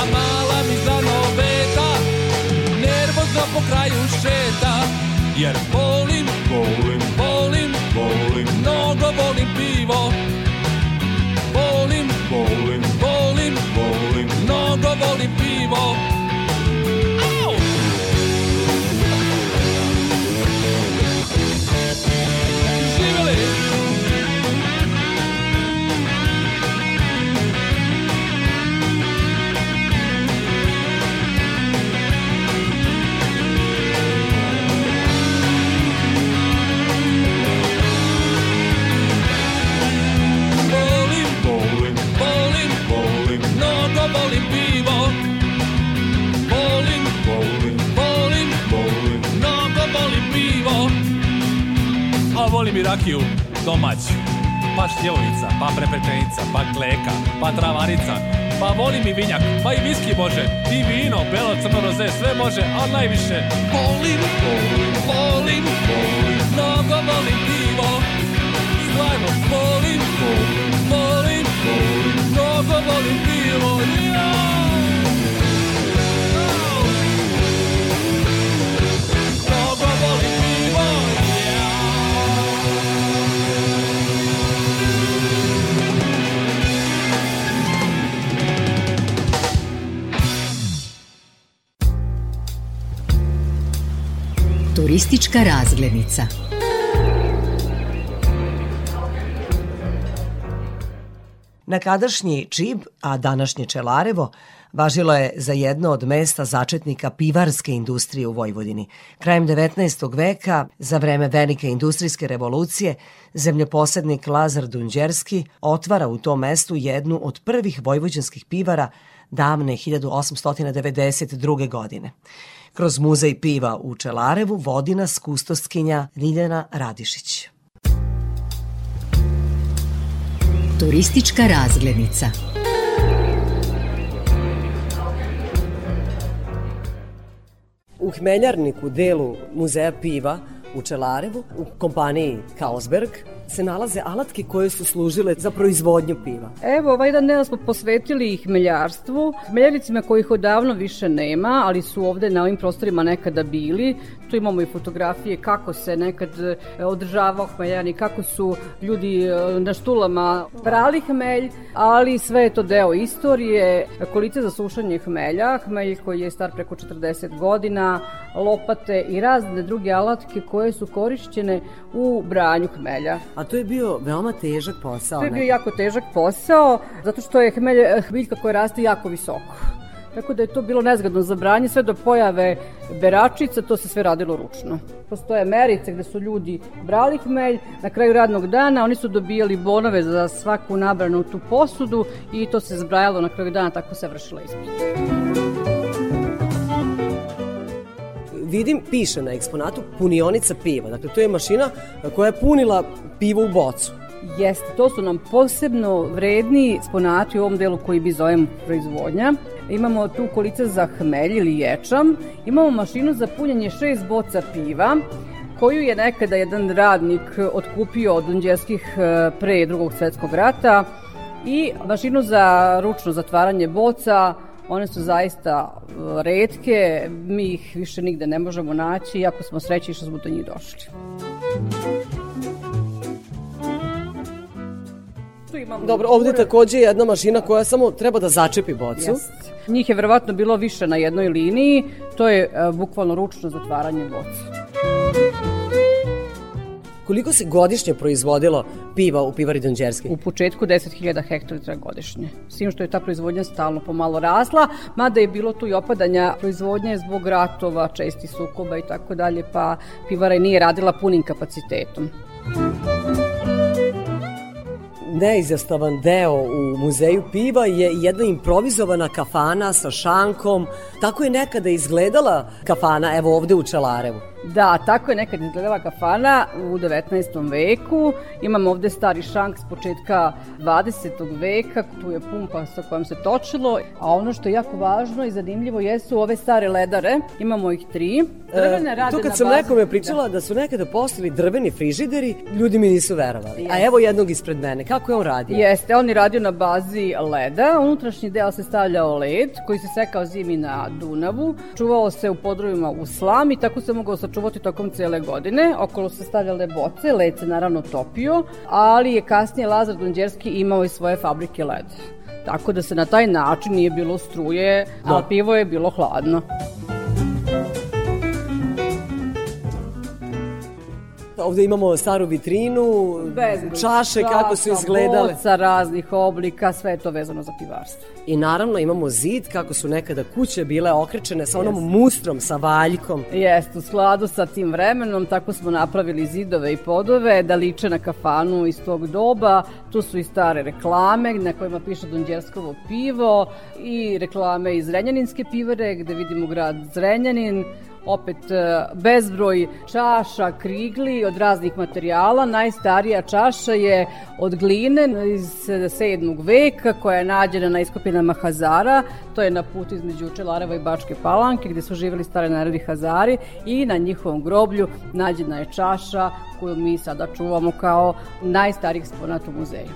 A mala mi zanoveta Nervozno po kraju šeta. Jer volim, volim, volim, volim. Mnogo volim pivo. Volim, volim, volim, volim. Mnogo volim pivo mi rakiju domaću. Pa štjevovica, pa prepečenica, pa kleka, pa travarica, pa volim i vinjak, pa i viski može, i vino, belo, crno, roze, sve može, a najviše volim, volim, volim, volim, mnogo volim pivo, stvarno volim, volim, volim, volim, mnogo volim pivo, Turistička razglednica. Nekadašnji Čib, a današnje Čelarevo, važilo je za jedno od mesta začetnika pivarske industrije u Vojvodini. Krajem 19. veka, za vreme velike industrijske revolucije, zemljoposednik Lazar Dunđerski otvara u tom mestu jednu od prvih vojvođanskih pivara davne 1892. godine. Kroz muzej piva u Čelarevu vodi nas kustostkinja Ljiljana Radišić. Turistička razglednica. U Hmeljarniku, delu muzeja piva u Čelarevu, u kompaniji Carlsberg, se nalaze alatke koje su služile za proizvodnju piva. Evo, ovaj dan dana smo posvetili ih hmeljarstvu, hmeljaricima kojih odavno više nema, ali su ovde na ovim prostorima nekada bili. Tu imamo i fotografije kako se nekad e, održavao hmeljarnik, kako su ljudi e, na štulama brali hmelj, ali sve je to deo istorije. Kolice za sušanje hmelja, hmelj koji je star preko 40 godina, lopate i razne druge alatke koje su korišćene u branju hmelja. A to je bio veoma težak posao. To je bio ne? jako težak posao, zato što je hmelj, hmiljka koja raste jako visoko. Tako da je to bilo nezgodno za branje, sve do pojave beračica, to se sve radilo ručno. Postoje merice gde su ljudi brali hmelj, na kraju radnog dana oni su dobijali bonove za svaku nabranu tu posudu i to se zbrajalo na kraju dana, tako se vršila ispit. Vidim, piše na eksponatu punionica piva. Dakle, to je mašina koja je punila pivo u bocu. Jeste, to su nam posebno vredni eksponati u ovom delu koji bi zovemo proizvodnja. Imamo tu kolice za hmelj ili ječam, imamo mašinu za punjenje šest boca piva, koju je nekada jedan radnik otkupio od Dunđerskih e, pre drugog svetskog rata i mašinu za ručno zatvaranje boca, one su zaista e, redke, mi ih više nigde ne možemo naći, jako smo srećni što smo do njih došli. Tu imamo Dobro, ovde je takođe jedna mašina koja samo treba da začepi bocu. Jest. Njih je verovatno bilo više na jednoj liniji, to je e, bukvalno ručno zatvaranje boce. Koliko se godišnje proizvodilo piva u pivari Donđerski? U početku 10.000 hektolitra godišnje. S tim što je ta proizvodnja stalno pomalo rasla, mada je bilo tu i opadanja proizvodnje zbog ratova, česti sukoba i tako dalje, pa pivara i nije radila punim kapacitetom. Neizastavan deo u muzeju piva je jedna improvizovana kafana sa šankom. Tako je nekada izgledala kafana, evo ovde u Čelarevu. Da, tako je nekad izgledala kafana u 19. veku. Imamo ovde stari šank s početka 20. veka, tu je pumpa sa kojom se točilo, a ono što je jako važno i zanimljivo jesu ove stare ledare. Imamo ih tri. Drvene E, rade to kad sam bazi- nekome pričala da su nekada postali drveni frižideri, ljudi mi nisu verovali. A evo jednog ispred mene, kako je on radio? Jeste, on je radio na bazi leda. Unutrašnji deo se stavljao led koji se sekao zimi na Dunavu. Čuvao se u podrovima u slam i tako se mogao sačuvati tokom cele godine. Okolo se stavljale boce, led se naravno topio, ali je kasnije Lazar Dunđerski imao i svoje fabrike leda. Tako da se na taj način nije bilo struje, Da. a pivo je bilo hladno. Ovde imamo staru vitrinu, Bezbroj čaše kako su izgledale. Boca raznih oblika, sve je to vezano za pivarstvo. I naravno imamo zid kako su nekada kuće bile okrečene sa onom mustrom, sa valjkom. Jeste, u skladu sa tim vremenom tako smo napravili zidove i podove da liče na kafanu iz tog doba. Tu su i stare reklame na kojima piše Donđerskovo pivo i reklame iz Zrenjaninske pivare gde vidimo grad Zrenjanin. Opet e, bezbroj čaša, krigli od raznih materijala. Najstarija čaša je od gline iz 7. veka koja je nađena na iskopinama Hazara. To je na putu između Čelareva i Bačke Palanke gde su živjeli stare narodi Hazari i na njihovom groblju nađena je čaša koju mi sada čuvamo kao najstariji eksponat u muzeju.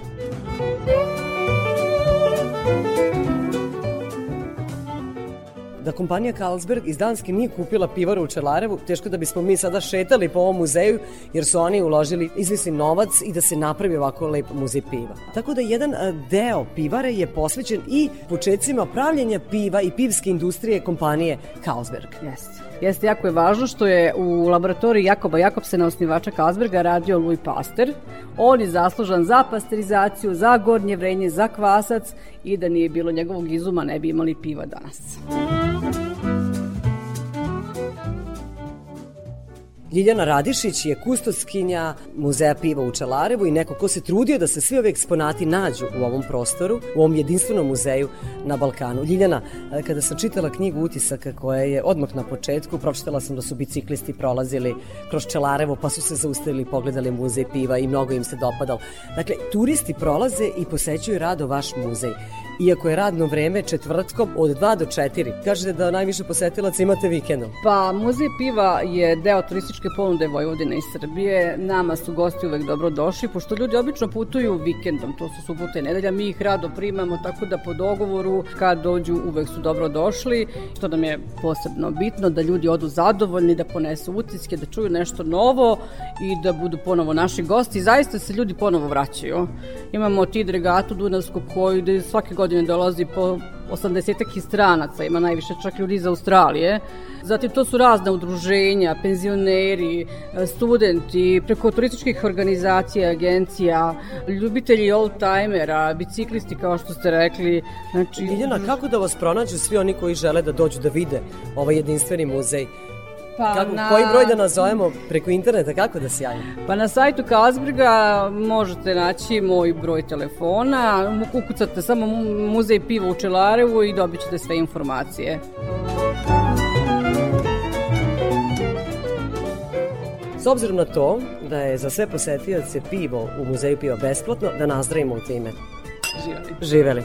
Da kompanija Carlsberg iz Danske nije kupila pivaru u Čelarevu, teško da bismo mi sada šetali po ovom muzeju, jer su oni uložili izvisni novac i da se napravi ovako lep muzej piva. Tako da jedan deo pivare je posvećen i početcima pravljenja piva i pivske industrije kompanije Carlsberg. Jeste. Jeste, jako je važno što je u laboratoriji Jakoba Jakobsena, osnivača Kalsberga, radio Louis Pasteur. On je zaslužan za pasterizaciju, za gornje vrenje, za kvasac i da nije bilo njegovog izuma ne bi imali piva danas. Ljiljana Radišić je kustoskinja Muzeja piva u Čelarevu i neko ko se trudio da se svi ovi eksponati nađu u ovom prostoru, u ovom jedinstvenom muzeju na Balkanu. Ljiljana, e, kada sam čitala knjigu utisaka koja je odmah na početku, pročitala sam da su biciklisti prolazili kroz Čelarevo pa su se zaustavili i pogledali muzej piva i mnogo im se dopadalo. Dakle, turisti prolaze i posećuju rado vaš muzej iako je radno vreme četvrtkom od 2 do 4. Kažete da najviše posetilaca imate vikendom. Pa muzej piva je deo turističke ponude Vojvodine i Srbije. Nama su gosti uvek dobro došli, pošto ljudi obično putuju vikendom, to su subote i nedelja, mi ih rado primamo, tako da po dogovoru kad dođu uvek su dobro došli. Što nam je posebno bitno, da ljudi odu zadovoljni, da ponesu utiske, da čuju nešto novo i da budu ponovo naši gosti. Zaista se ljudi ponovo vraćaju. Imamo tid regatu Dunavsku koju ide svake godine dolazi po 80 stranaca, ima najviše čak ljudi iz Australije. Zatim to su razne udruženja, penzioneri, studenti, preko turističkih organizacija, agencija, ljubitelji old-timera, biciklisti kao što ste rekli. Znači, Ljiljana, kako da vas pronađu svi oni koji žele da dođu da vide ovaj jedinstveni muzej? Pa kako, na- Koji broj da nazovemo preko interneta, kako da se javimo? Pa na sajtu Kazbrga možete naći moj broj telefona, ukucate samo mu- muzej piva u Čelarevu i dobit ćete sve informacije. S obzirom na to da je za sve posetioce pivo u muzeju piva besplatno, da nazdravimo u time. Živali. Živeli.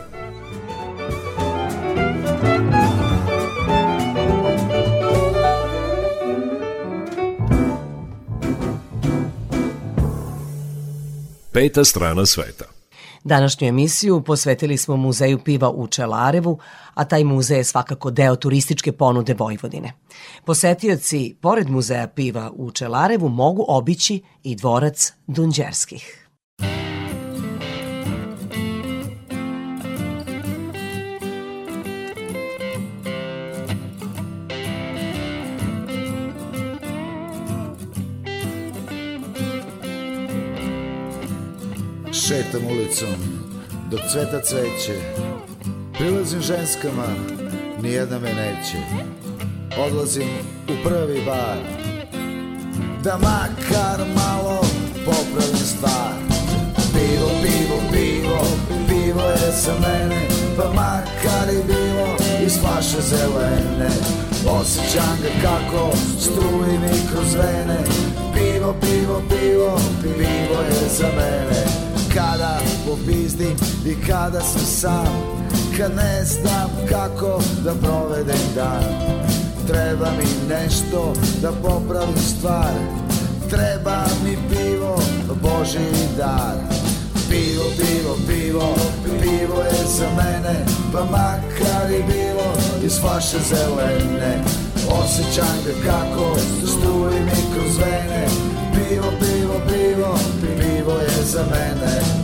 Peta strana sveta. Današnju emisiju posvetili smo muzeju piva u Čelarevu, a taj muzej je svakako deo turističke ponude Vojvodine. Posetioci, pored muzeja piva u Čelarevu, mogu obići i dvorac Dunđerskih. Šetam ulicom dok cveta cveće. Prilazim ženskama, nijedna me neće. Odlazim u prvi bar Da makar malo popravim stvar. Pivo, pivo, pivo, pivo je za mene Pa makar i bilo iz flaše zelene. Osjećam ga kako struji mi kroz vene. Pivo, pivo, pivo, pivo je za mene Kada popizdim i kada sam sam. Kad ne znam kako da provedem dan Treba mi nešto da popravim stvar. Treba mi pivo, Boži dar. Pivo, pivo, pivo, pivo je za mene Pa makar i bilo iz flaše zelene. Osjećam ga kako struji mi kroz vene. Pivo, pivo, pivo, pivo je za mene.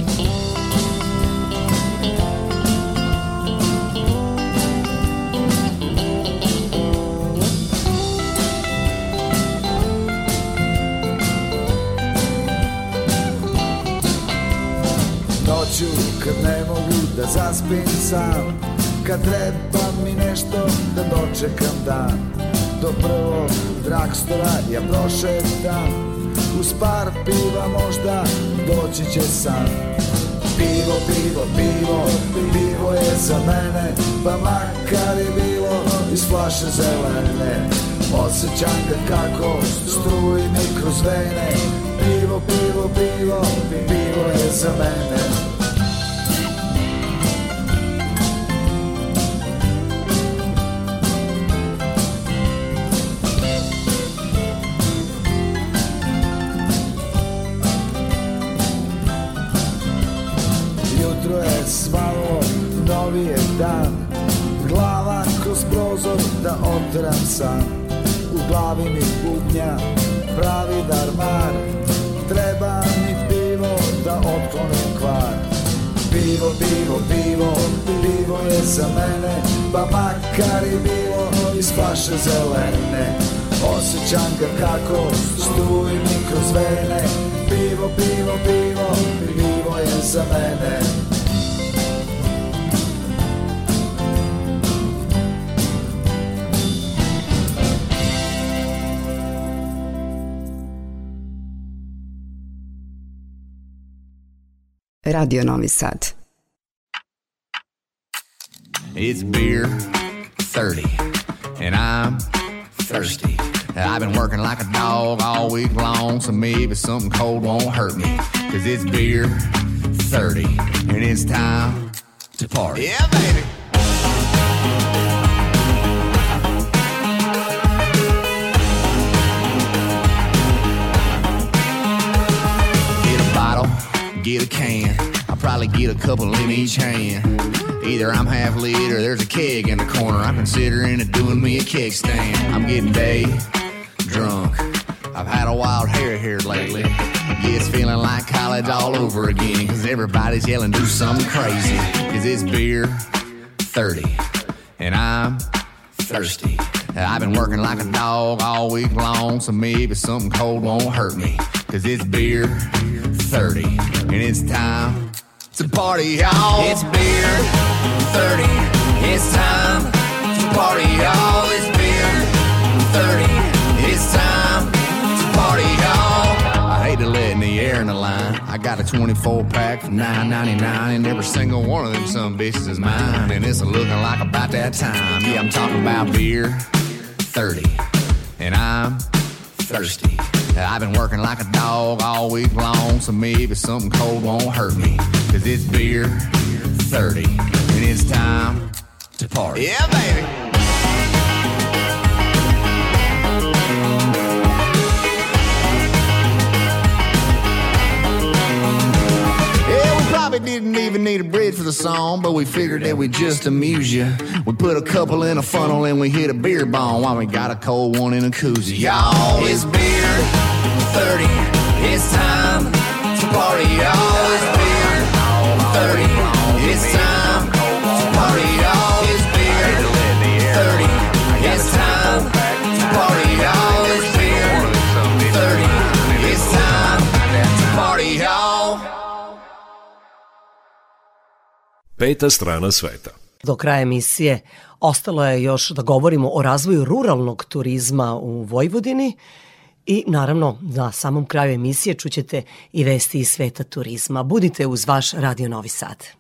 Noću kad ne mogu da zaspim sam Kad treba mi nešto da dočekam dan Do prvog dragstora ja prošetam Uz par piva možda doći će san Pivo, pivo, pivo, pivo je za mene Pa makar je bilo iz flaše zelene. Osjećam ga kako struji mi kroz vene. Pivo, pivo, pivo, pivo je za mene prozor da oteram san. U glavi mi bubnja pravi darmar Treba mi pivo da otklonim kvar. Pivo, pivo, pivo, pivo je za mene. Pa makar i bilo iz flaše zelene. Osjećam ga kako struji mi kroz vene. Pivo, pivo, pivo, pivo je za mene Radio Novi Sad. It's beer 30, and I'm thirsty. I've been working like a dog all week long, so maybe something cold won't hurt me. Cause it's beer 30, and it's time to party. Yeah, baby. Probably get a couple in each hand. Either I'm half lit or there's a keg in the corner. I'm considering it doing me a keg stand. I'm getting day drunk. I've had a wild hair here lately. Yeah, it's feeling like college all over again. Cause everybody's yelling, do something crazy. Cause it's beer 30. And I'm thirsty. I've been working like a dog all week long, so maybe something cold won't hurt me. Cause it's beer 30. And it's time to party, y'all. It's beer 30. It's time to party, y'all. It's beer 30. It's time to party, y'all. I hate to let in the air in the line. I got a 24 pack for 9.99, and every single one of them some bitches is mine. And it's looking like about that time. Yeah, I'm talking about beer 30. And I'm thirsty. I've been working like a dog all week long, so maybe something cold won't hurt me. Cause it's beer 30, and it's time to party. Yeah, baby. Yeah, we probably didn't even need a bridge for the song, but we figured that we'd just amuse you. We put a couple in a funnel and we hit a beer bong while we got a cold one in a koozie. Y'all, it's beer 30. It's time to party, y'all. Peta strana sveta. Do kraja emisije ostalo je još da govorimo o razvoju ruralnog turizma u Vojvodini i naravno na samom kraju emisije čućete i vesti iz sveta turizma. Budite uz vaš Radio Novi Sad.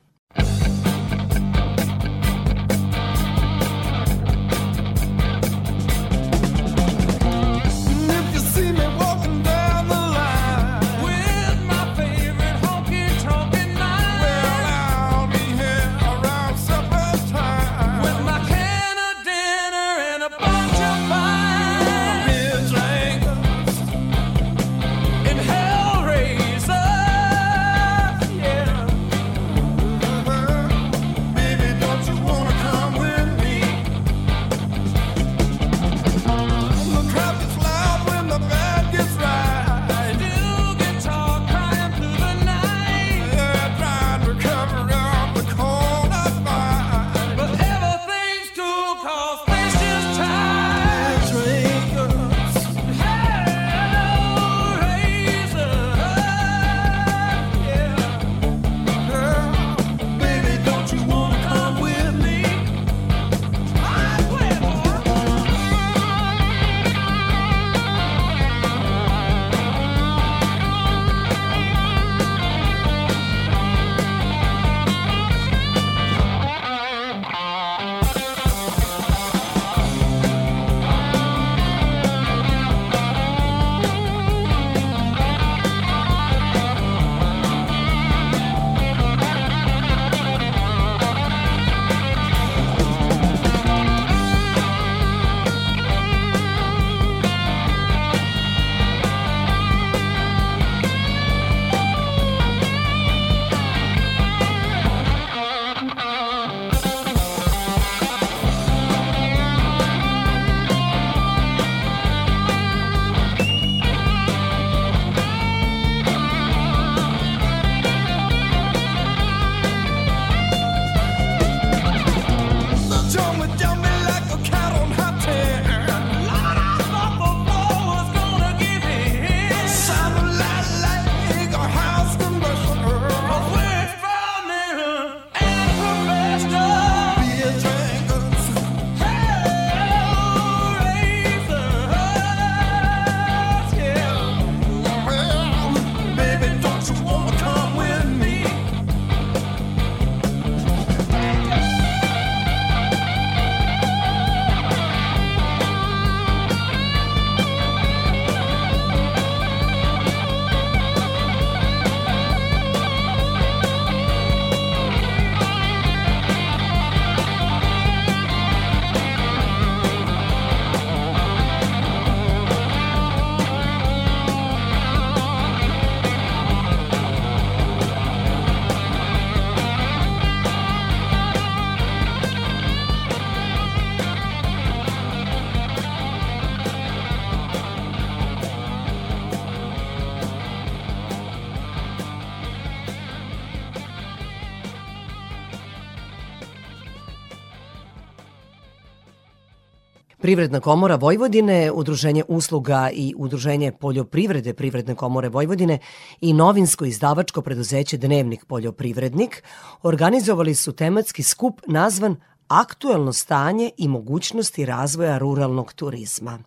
Privredna komora Vojvodine, Udruženje usluga i Udruženje poljoprivrede Privredne komore Vojvodine i novinsko izdavačko preduzeće Dnevnik poljoprivrednik organizovali su tematski skup nazvan aktuelno stanje i mogućnosti razvoja ruralnog turizma.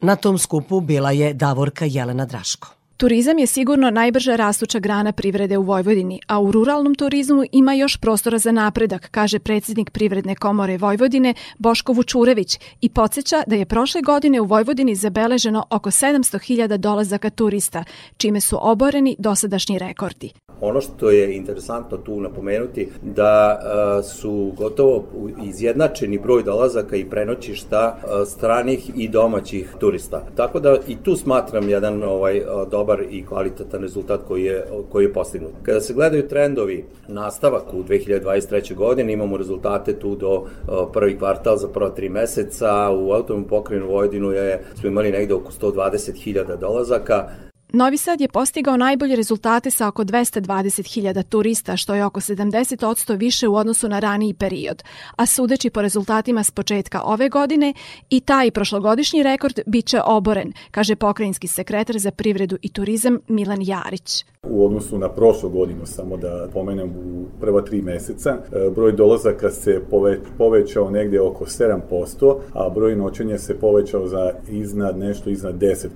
Na tom skupu bila je Davorka Jelena Draško. Turizam je sigurno najbrža rastuća grana privrede u Vojvodini, a u ruralnom turizmu ima još prostora za napredak, kaže predsjednik Privredne komore Vojvodine Boško Vučurević i podsjeća da je prošle godine u Vojvodini zabeleženo oko 700.000 dolazaka turista, čime su oboreni dosadašnji rekordi. Ono što je interesantno tu napomenuti da a, su gotovo izjednačeni broj dolazaka i prenoćišta a, stranih i domaćih turista. Tako da i tu smatram jedan ovaj a, dobar i kvalitetan rezultat koji je koji je postignut. Kada se gledaju trendovi nastavak u 2023. godini imamo rezultate tu do prvi kvartal za prva tri meseca u autonomnu pokrajinu Vojvodinu je smo imali negde oko 120.000 dolazaka Novi Sad je postigao najbolje rezultate sa oko 220.000 turista, što je oko 70% više u odnosu na raniji period. A sudeći po rezultatima s početka ove godine, i taj prošlogodišnji rekord bit će oboren, kaže pokrajinski sekretar za privredu i turizam Milan Jarić. U odnosu na prošlu godinu, samo da pomenem u prva tri meseca, e, broj dolazaka se pove, povećao negde oko 7%, a broj noćenja se povećao za iznad nešto iznad 10%.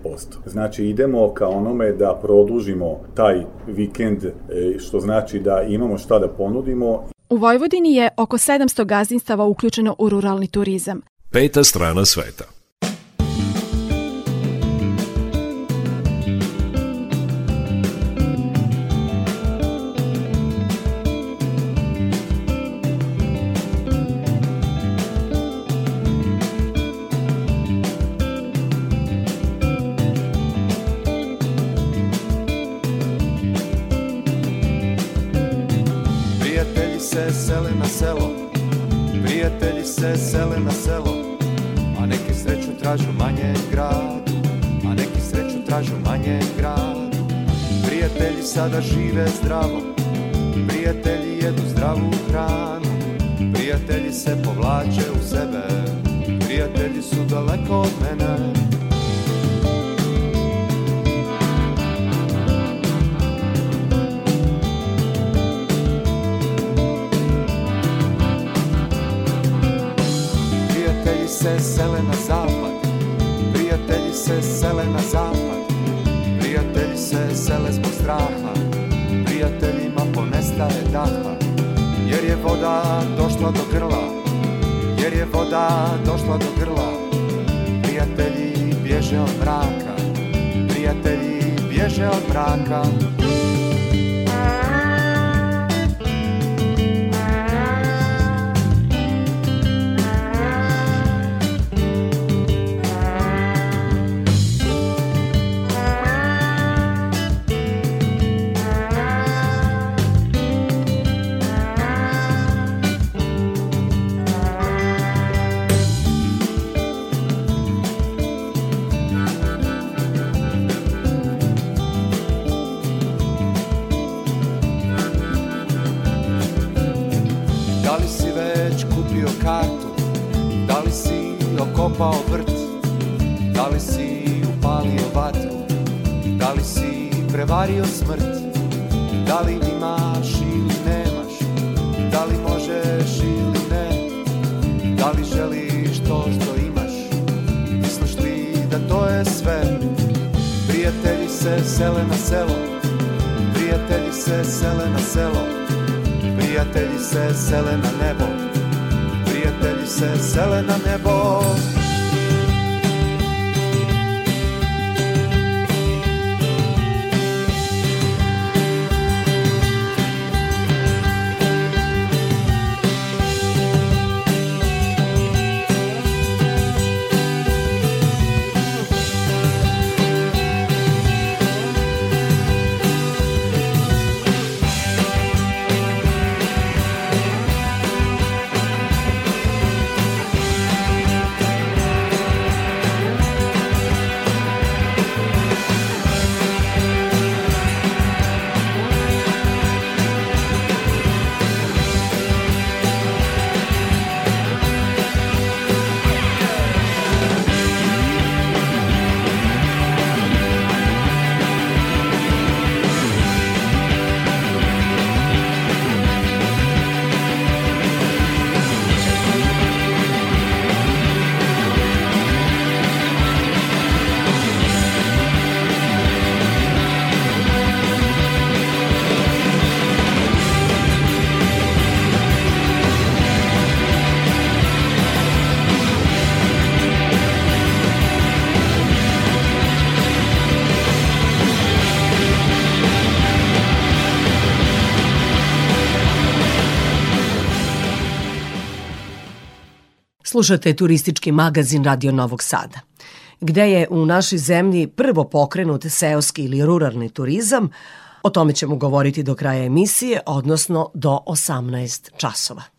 Znači idemo ka onome da produžimo taj vikend, e, što znači da imamo šta da ponudimo U Vojvodini je oko 700 gazdinstava uključeno u ruralni turizam. Peta strana sveta. Sada žive zdravo, Slušate turistički magazin Radio Novog Sada. Gde je u našoj zemlji prvo pokrenut seoski ili ruralni turizam, o tome ćemo govoriti do kraja emisije, odnosno do 18 časova.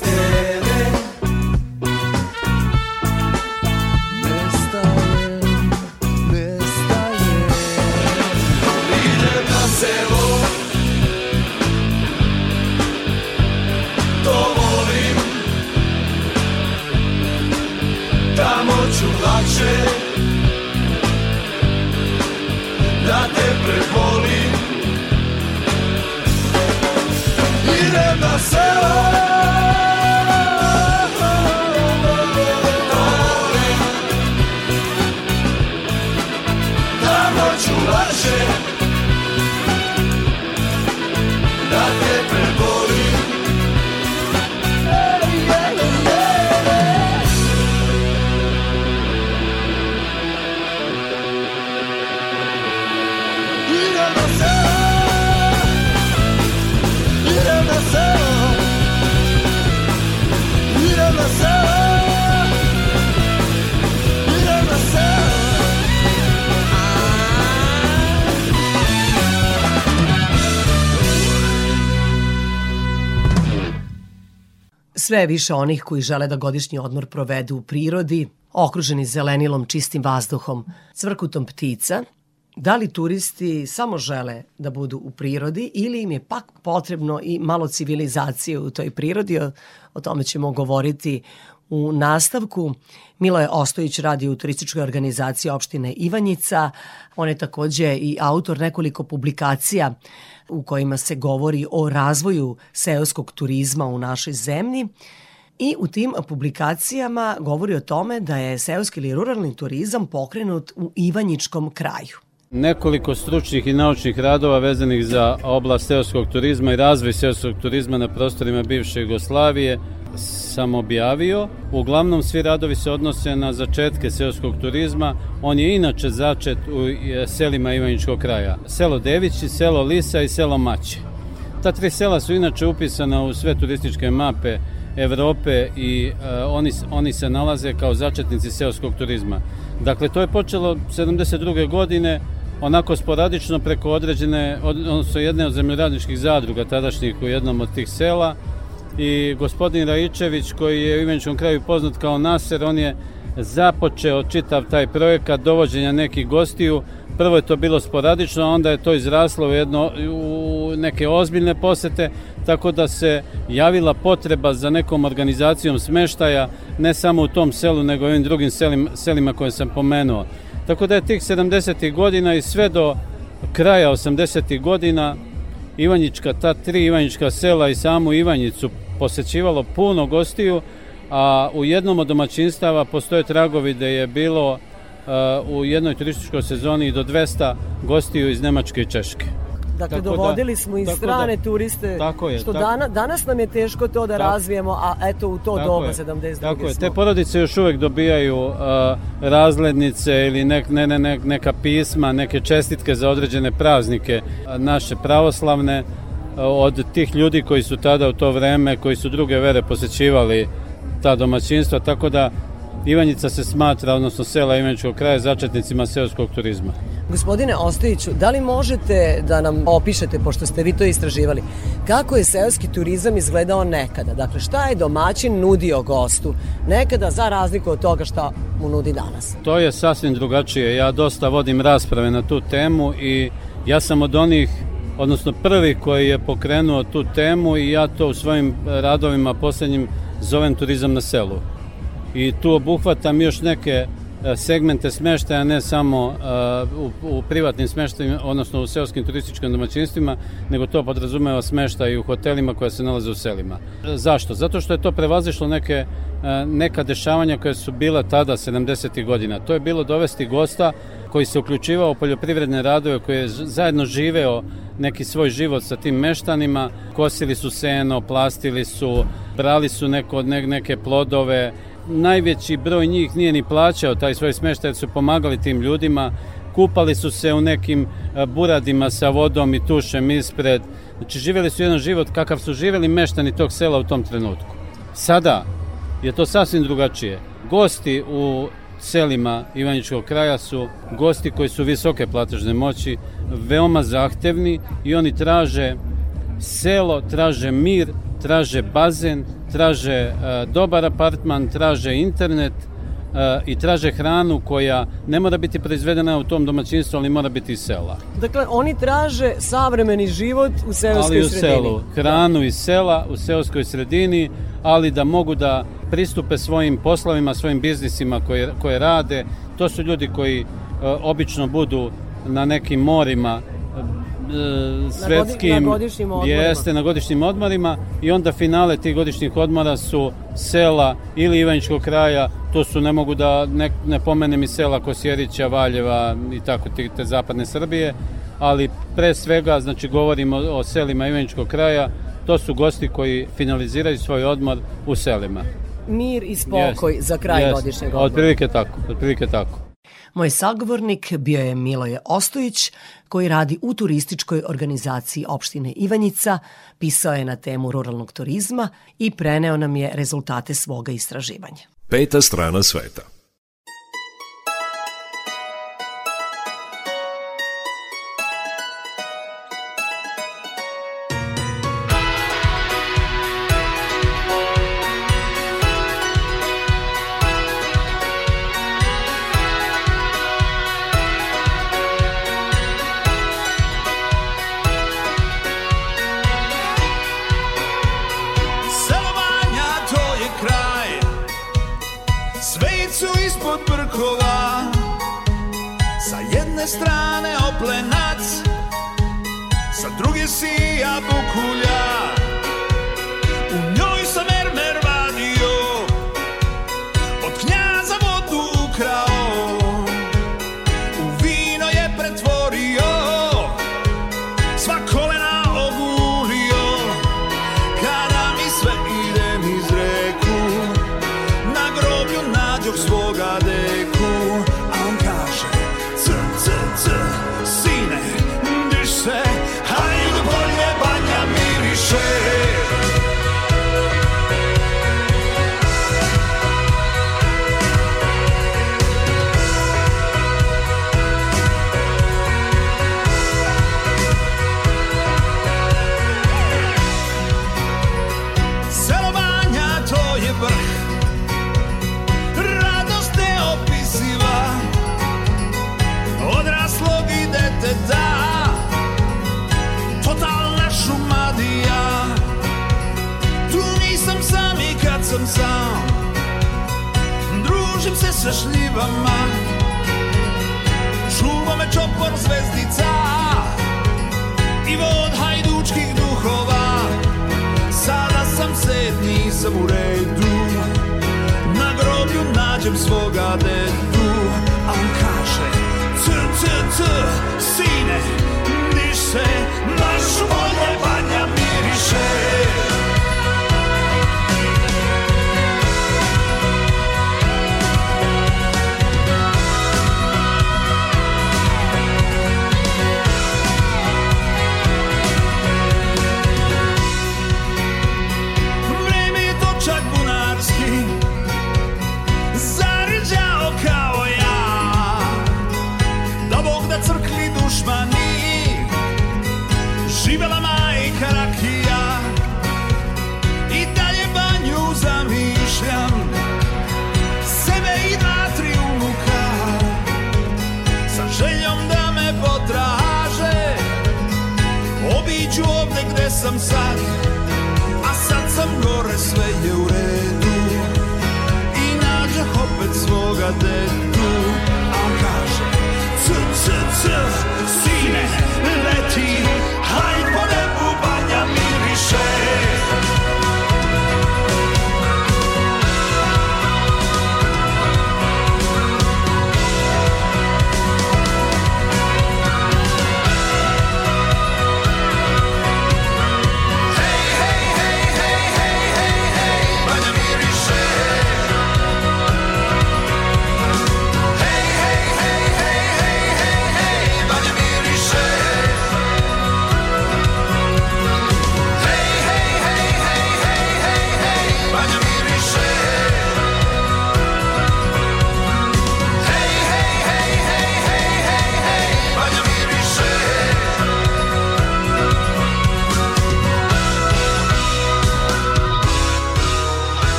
Bez Sve više onih koji žele da godišnji odmor provedu u prirodi, okruženi zelenilom, čistim vazduhom, cvrkutom ptica. Da li turisti samo žele da budu u prirodi ili im je pak potrebno i malo civilizacije u toj prirodi? O, o tome ćemo govoriti u nastavku. Miloje Ostojić radi u turističkoj organizaciji opštine Ivanjica. On je takođe i autor nekoliko publikacija u kojima se govori o razvoju seoskog turizma u našoj zemlji. i u tim publikacijama govori o tome da je seoski ili ruralni turizam pokrenut u Ivanjičkom kraju. Nekoliko stručnih i naučnih radova vezanih za oblast seoskog turizma i razvoj seoskog turizma na prostorima bivše Jugoslavije sam objavio. Uglavnom svi radovi se odnose na začetke seoskog turizma. On je inače začet u e, selima Ivanjičkog kraja. Selo Devići, selo Lisa i selo Maće. Ta tri sela su inače upisana u sve turističke mape Evrope i e, oni, oni se nalaze kao začetnici seoskog turizma. Dakle, to je počelo 72. godine onako sporadično preko određene, od, odnosno jedne od zemljoradničkih zadruga tadašnjih u jednom od tih sela i gospodin Raičević koji je u Ivaničkom kraju poznat kao Naser, on je započeo čitav taj projekat dovođenja nekih gostiju. Prvo je to bilo sporadično, onda je to izraslo u, jedno, u neke ozbiljne posete, tako da se javila potreba za nekom organizacijom smeštaja, ne samo u tom selu, nego i ovim drugim selima, selima koje sam pomenuo. Tako da je tih 70. godina i sve do kraja 80. godina Ivanjička, ta tri Ivanjička sela i samu Ivanjicu posećivalo puno gostiju, a u jednom od domaćinstava postoje tragovi da je bilo uh, u jednoj turističkoj sezoni do 200 gostiju iz Nemačke i Češke. Dakle, Tako da- dovodili smo i tako strane da- turiste, tako je, što tako- dana, danas nam je teško to da Tako- razvijemo, a eto u to doba je, 72. Tako je, smo. te porodice još uvek dobijaju uh, razglednice ili nek, ne, ne, ne, neka pisma, neke čestitke za određene praznike uh, naše pravoslavne uh, od tih ljudi koji su tada u to vreme, koji su druge vere posećivali ta domaćinstva, tako da Ivanjica se smatra, odnosno sela Ivaničkog kraja, začetnicima seoskog turizma. Gospodine Ostojiću, da li možete da nam opišete, pošto ste vi to istraživali, kako je seoski turizam izgledao nekada? Dakle, šta je domaćin nudio gostu nekada za razliku od toga šta mu nudi danas? To je sasvim drugačije. Ja dosta vodim rasprave na tu temu i ja sam od onih, odnosno prvi koji je pokrenuo tu temu i ja to u svojim radovima poslednjim zovem turizam na selu. I tu obuhvatam još neke e, segmente smeštaja, ne samo e, u, u privatnim smeštajima, odnosno u seoskim turističkim domaćinstvima, nego to podrazumeva smeštaj i u hotelima koja se nalaze u selima. Zašto? Zato što je to prevazišlo neke, e, neka dešavanja koje su bila tada 70. godina. To je bilo dovesti gosta koji se uključivao u poljoprivredne radove, koji je zajedno živeo neki svoj život sa tim meštanima, kosili su seno, plastili su, brali su neko, ne, neke plodove, najveći broj njih nije ni plaćao taj svoj smeštaj, jer su pomagali tim ljudima, kupali su se u nekim e, buradima sa vodom i tušem ispred. Znači, živjeli su jedan život kakav su živjeli meštani tog sela u tom trenutku. Sada je to sasvim drugačije. Gosti u selima Ivaničkog kraja su gosti koji su visoke platežne moći, veoma zahtevni i oni traže selo, traže mir, traže bazen, traže e, dobar apartman, traže internet e, i traže hranu koja ne mora biti proizvedena u tom domaćinstvu, ali mora biti iz sela. Dakle, oni traže savremeni život u seoskoj ali u sredini. selu. Hranu iz sela, u seoskoj sredini, ali da mogu da pristupe svojim poslovima, svojim biznisima koje, koje rade. To su ljudi koji e, obično budu na nekim morima svetskim, na godišnjim odmorima. jeste na godišnjim odmorima i onda finale tih godišnjih odmora su sela ili Ivaničkog kraja, to su ne mogu da ne, ne pomenem i sela Kosjerića, Valjeva i tako te, te zapadne Srbije, ali pre svega znači govorimo o, selima Ivaničkog kraja, to su gosti koji finaliziraju svoj odmor u selima. Mir i spokoj Jeste, za kraj jeste. godišnjeg odmora. Otprilike tako, otprilike tako. Moj sagovornik bio je Miloje Ostojić, koji radi u turističkoj organizaciji opštine Ivanjica, pisao je na temu ruralnog turizma i preneo nam je rezultate svoga istraživanja. Peta strana sveta. Sa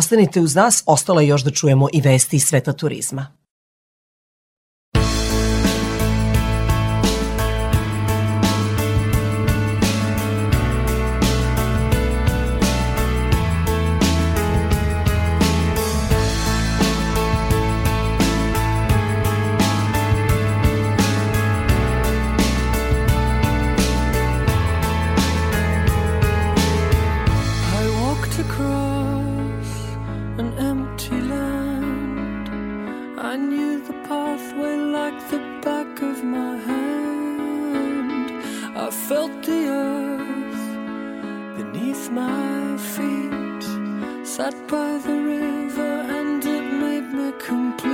Ostanite uz nas, ostala je još da čujemo i vesti iz sveta turizma. beneath my feet. Sat by the river and it made me complete.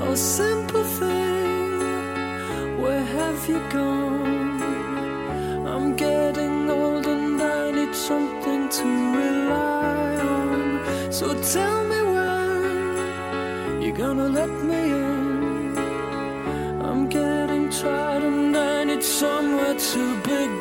Oh, simple thing, where have you gone? I'm getting old and I need something to rely on. So tell me when you're gonna let me in. I'm getting tired and I need somewhere to begin.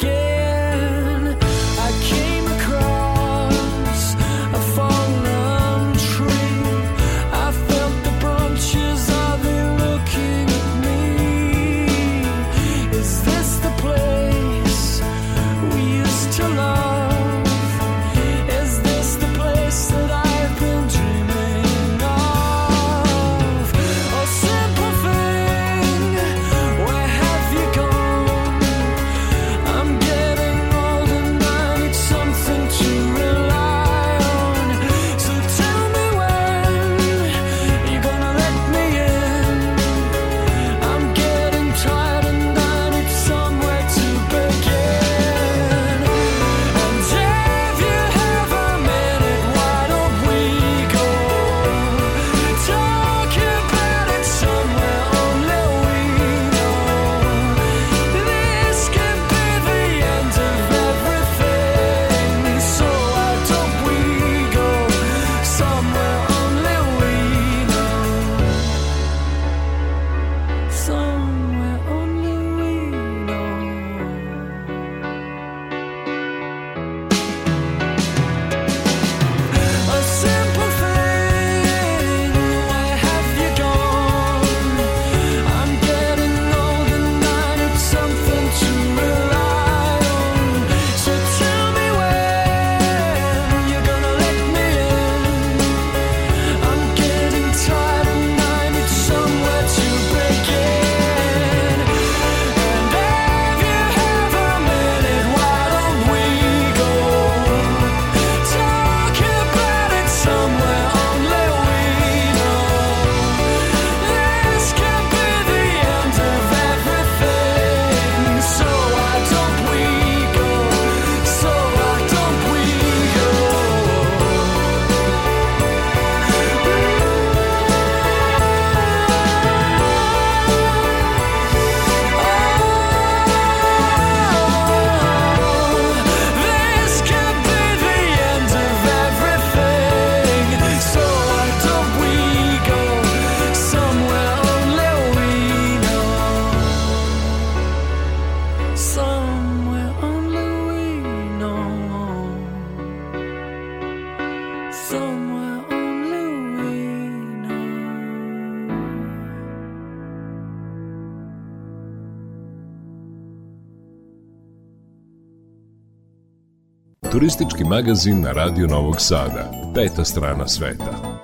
Turistički magazin na Radio Novog Sada. Peta strana sveta.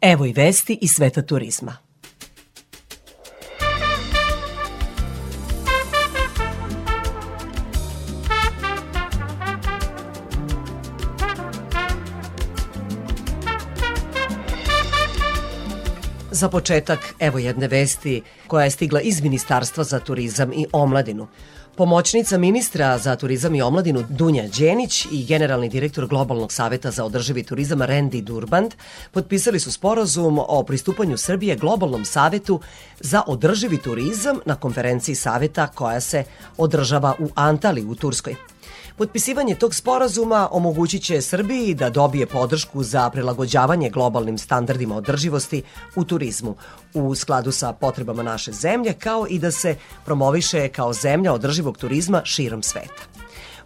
Evo i vesti iz sveta turizma. Za početak, evo jedne vesti koja je stigla iz Ministarstva za turizam i omladinu. Pomoćnica ministra za turizam i omladinu Dunja Đenić i generalni direktor Globalnog saveta za održivi turizam Randy Durband potpisali su sporazum o pristupanju Srbije Globalnom savetu za održivi turizam na konferenciji saveta koja se održava u Antali u Turskoj. Potpisivanje tog sporazuma omogućit će Srbiji da dobije podršku za prilagođavanje globalnim standardima održivosti u turizmu u skladu sa potrebama naše zemlje, kao i da se promoviše kao zemlja održivog turizma širom sveta.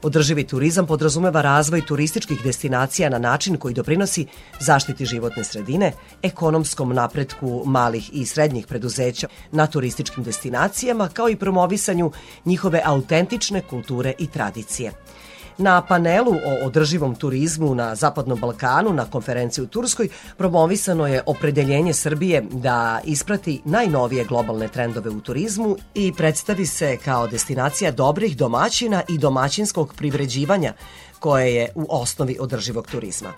Održivi turizam podrazumeva razvoj turističkih destinacija na način koji doprinosi zaštiti životne sredine, ekonomskom napretku malih i srednjih preduzeća na turističkim destinacijama, kao i promovisanju njihove autentične kulture i tradicije. Na panelu o održivom turizmu na Zapadnom Balkanu na konferenciji u Turskoj promovisano je opredeljenje Srbije da isprati najnovije globalne trendove u turizmu i predstavi se kao destinacija dobrih domaćina i domaćinskog privređivanja koje je u osnovi održivog turizma.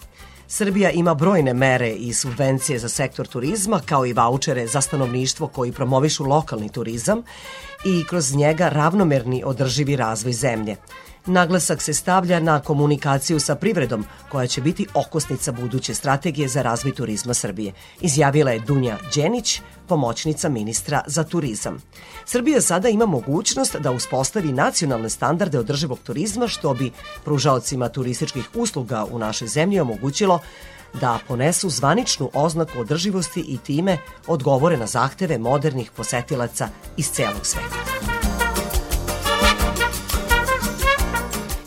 Srbija ima brojne mere i subvencije za sektor turizma, kao i vaučere za stanovništvo koji promovišu lokalni turizam i kroz njega ravnomerni održivi razvoj zemlje. Naglasak se stavlja na komunikaciju sa privredom, koja će biti okosnica buduće strategije za razvoj turizma Srbije, izjavila je Dunja Đenić, pomoćnica ministra za turizam. Srbija sada ima mogućnost da uspostavi nacionalne standarde održivog turizma, što bi pružaocima turističkih usluga u našoj zemlji omogućilo da ponesu zvaničnu oznaku održivosti i time odgovore na zahteve modernih posetilaca iz celog sveta.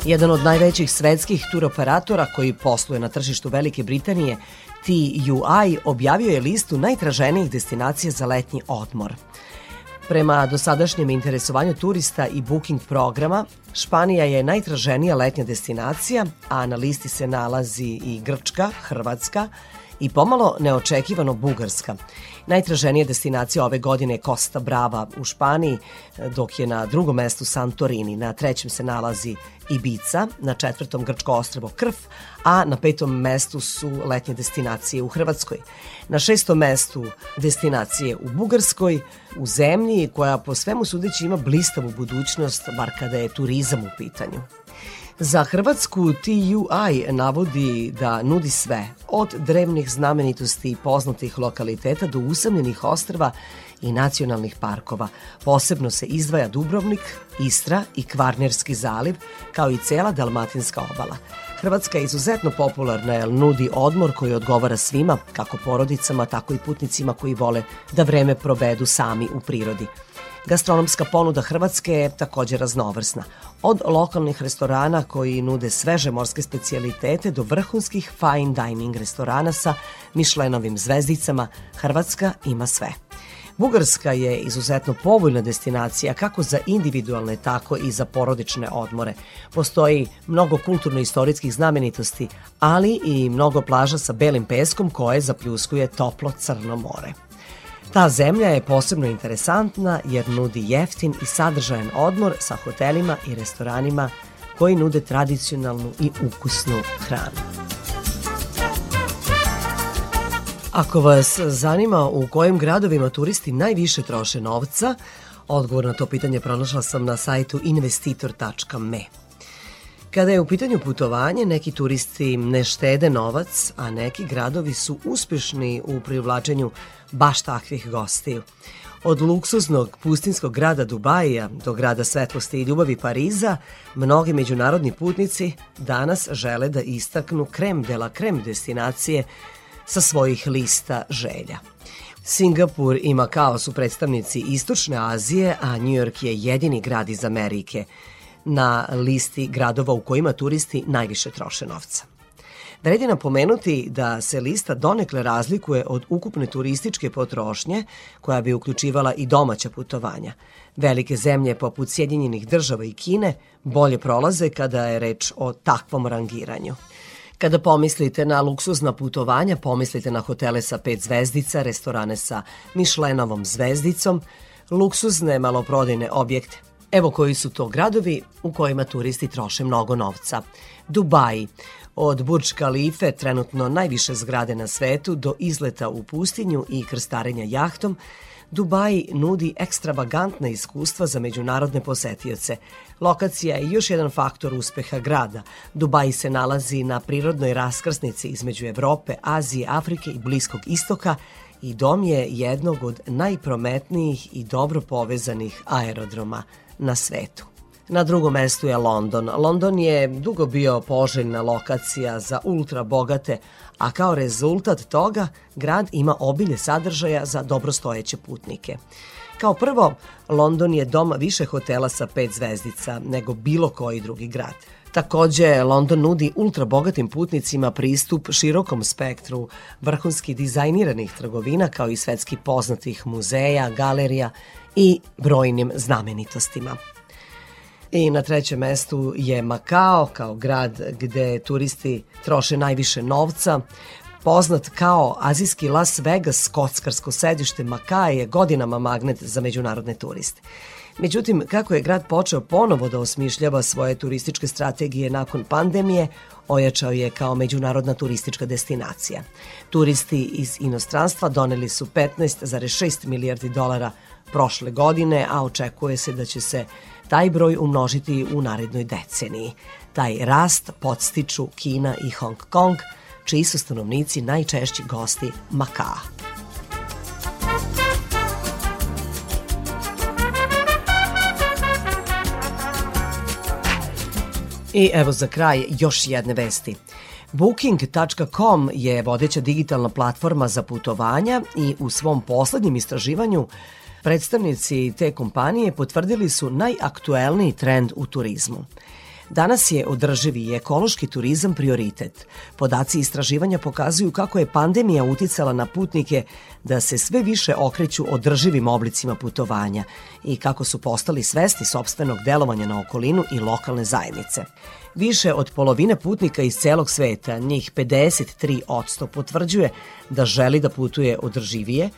Jedan od najvećih svetskih turoperatora koji posluje na tržištu Velike Britanije, TUI, objavio je listu najtraženijih destinacija za letnji odmor. Prema dosadašnjem interesovanju turista i booking programa, Španija je najtraženija letnja destinacija, a na listi se nalazi i Grčka, Hrvatska i pomalo neočekivano Bugarska. Najtraženija destinacija ove godine je Costa Brava u Španiji, dok je na drugom mestu Santorini, na trećem se nalazi Ibiza, na četvrtom Grčko ostrvo Krf, a na petom mestu su letnje destinacije u Hrvatskoj. Na šestom mestu destinacije u Bugarskoj, u zemlji koja po svemu sudeći ima blistavu budućnost, bar kada je turizam u pitanju. Za Hrvatsku TUI navodi da nudi sve, od drevnih znamenitosti i poznatih lokaliteta do usamljenih ostrva i nacionalnih parkova. Posebno se izdvaja Dubrovnik, Istra i Kvarnerski zaliv, kao i cela Dalmatinska obala. Hrvatska je izuzetno popularna jer nudi odmor koji odgovara svima, kako porodicama, tako i putnicima koji vole da vreme provedu sami u prirodi. Gastronomska ponuda Hrvatske je također raznovrsna. Od lokalnih restorana koji nude sveže morske specijalitete do vrhunskih fine dining restorana sa Mišlenovim zvezdicama, Hrvatska ima sve. Bugarska je izuzetno povoljna destinacija kako za individualne, tako i za porodične odmore. Postoji mnogo kulturno-istorijskih znamenitosti, ali i mnogo plaža sa belim peskom koje zapljuskuje toplo crno more. Ta zemlja je posebno interesantna jer nudi jeftin i sadržajan odmor sa hotelima i restoranima koji nude tradicionalnu i ukusnu hranu. Ako vas zanima u kojim gradovima turisti najviše troše novca, odgovor na to pitanje pronašla sam na sajtu investitor.me. Kada je u pitanju putovanje, neki turisti ne štede novac, a neki gradovi su uspešni u privlačenju baš takvih gostiju. Od luksuznog pustinskog grada Dubaja do grada svetlosti i ljubavi Pariza, mnogi međunarodni putnici danas žele da istaknu krem de la krem destinacije sa svojih lista želja. Singapur i Makao su predstavnici Istočne Azije, a New York je jedini grad iz Amerike na listi gradova u kojima turisti najviše troše novca. Vredi napomenuti da se lista donekle razlikuje od ukupne turističke potrošnje koja bi uključivala i domaća putovanja. Velike zemlje poput Sjedinjenih država i Kine bolje prolaze kada je reč o takvom rangiranju. Kada pomislite na luksuzna putovanja, pomislite na hotele sa pet zvezdica, restorane sa Mišlenovom zvezdicom, luksuzne maloprodajne objekte. Evo koji su to gradovi u kojima turisti troše mnogo novca. Dubaji, od Burj Khalife, trenutno najviše zgrade na svetu, do izleta u pustinju i krstarenja jahtom, Dubaji nudi ekstravagantna iskustva za međunarodne posetioce. Lokacija je još jedan faktor uspeha grada. Dubaji se nalazi na prirodnoj raskrsnici između Evrope, Azije, Afrike i Bliskog istoka i dom je jednog od najprometnijih i dobro povezanih aerodroma na svetu. Na drugom mestu je London. London je dugo bio poželjna lokacija za ultra bogate, a kao rezultat toga grad ima obilje sadržaja za dobrostojeće putnike. Kao prvo, London je dom više hotela sa pet zvezdica nego bilo koji drugi grad. Takođe, London nudi ultra bogatim putnicima pristup širokom spektru vrhunski dizajniranih trgovina kao i svetski poznatih muzeja, galerija i brojnim znamenitostima. I na trećem mestu je Makao kao grad gde turisti troše najviše novca. Poznat kao azijski Las Vegas, kockarsko sedište Makaa je godinama magnet za međunarodne turiste. Međutim, kako je grad počeo ponovo da osmišljava svoje turističke strategije nakon pandemije, ojačao je kao međunarodna turistička destinacija. Turisti iz inostranstva doneli su 15,6 milijardi dolara prošle godine, a očekuje se da će se taj broj umnožiti u narednoj deceniji. Taj rast podstiču Kina i Hong Kong, čiji su stanovnici najčešći gosti Makaa. I evo za kraj još jedne vesti. Booking.com je vodeća digitalna platforma za putovanja i u svom poslednjem istraživanju predstavnici te kompanije potvrdili su najaktuelniji trend u turizmu. Danas je održivi i ekološki turizam prioritet. Podaci istraživanja pokazuju kako je pandemija uticala na putnike da se sve više okreću održivim oblicima putovanja i kako su postali svesni sobstvenog delovanja na okolinu i lokalne zajednice. Više od polovine putnika iz celog sveta, njih 53%, potvrđuje da želi da putuje održivije,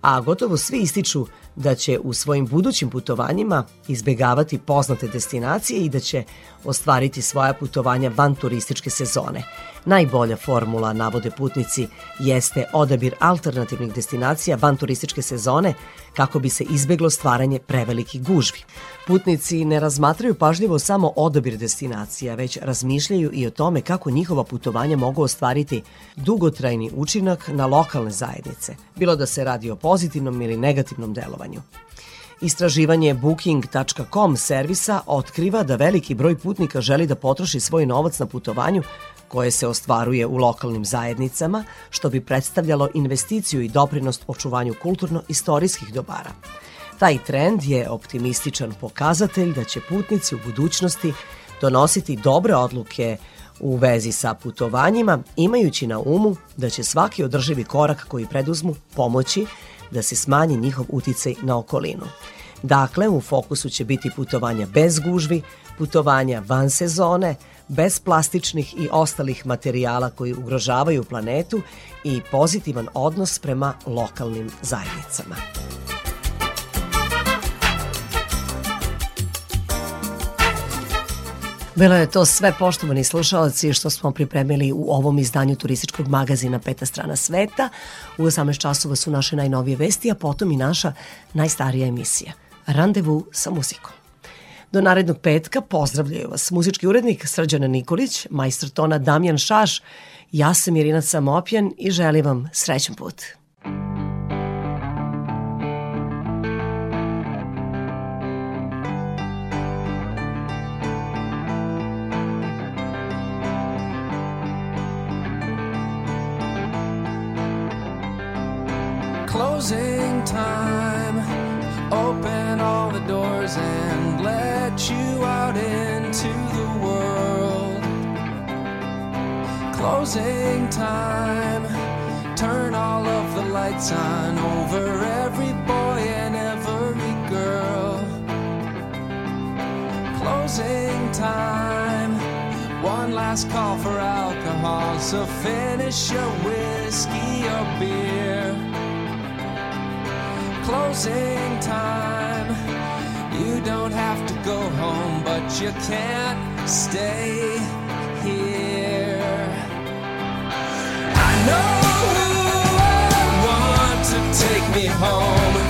a gotovo svi ističu da će u svojim budućim putovanjima izbegavati poznate destinacije i da će ostvariti svoja putovanja van turističke sezone. Najbolja formula, navode putnici, jeste odabir alternativnih destinacija van turističke sezone kako bi se izbeglo stvaranje prevelikih gužvi. Putnici ne razmatraju pažljivo samo odabir destinacija, već razmišljaju i o tome kako njihova putovanja mogu ostvariti dugotrajni učinak na lokalne zajednice, bilo da se radi o pozitivnom ili negativnom delovanju. Istraživanje Booking.com servisa otkriva da veliki broj putnika želi da potroši svoj novac na putovanju koje se ostvaruje u lokalnim zajednicama, što bi predstavljalo investiciju i doprinost očuvanju kulturno-istorijskih dobara. Taj trend je optimističan pokazatelj da će putnici u budućnosti donositi dobre odluke u vezi sa putovanjima, imajući na umu da će svaki održivi korak koji preduzmu pomoći da se smanji njihov uticaj na okolinu. Dakle, u fokusu će biti putovanja bez gužvi, putovanja van sezone, bez plastičnih i ostalih materijala koji ugrožavaju planetu i pozitivan odnos prema lokalnim zajednicama. Bilo je to sve poštovani slušalci što smo pripremili u ovom izdanju turističkog magazina Peta strana sveta. U 18 časova su naše najnovije vesti, a potom i naša najstarija emisija. Randevu sa muzikom. Do narednog petka pozdravljaju vas muzički urednik Srđana Nikolić, majstor tona Damjan Šaš, ja sam Irina Samopjan i želim vam srećan put. closing time. Open all the doors and let you out into the world. Closing time. Turn all of the lights on over every boy and every girl. Closing time. One last call for alcohol, so finish your whiskey or beer closing time. You don't have to go home, but you can't stay here. I know who I want to take me home.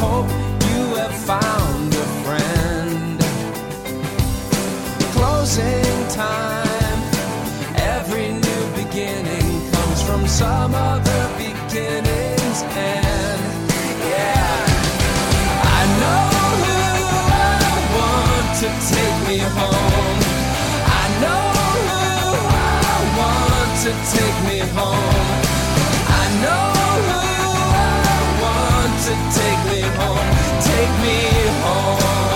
hope you have found a friend. Closing time, every new beginning comes from some other beginning's end. Yeah, I know who I want to take me home. I know who I want to take me home. home, take me home.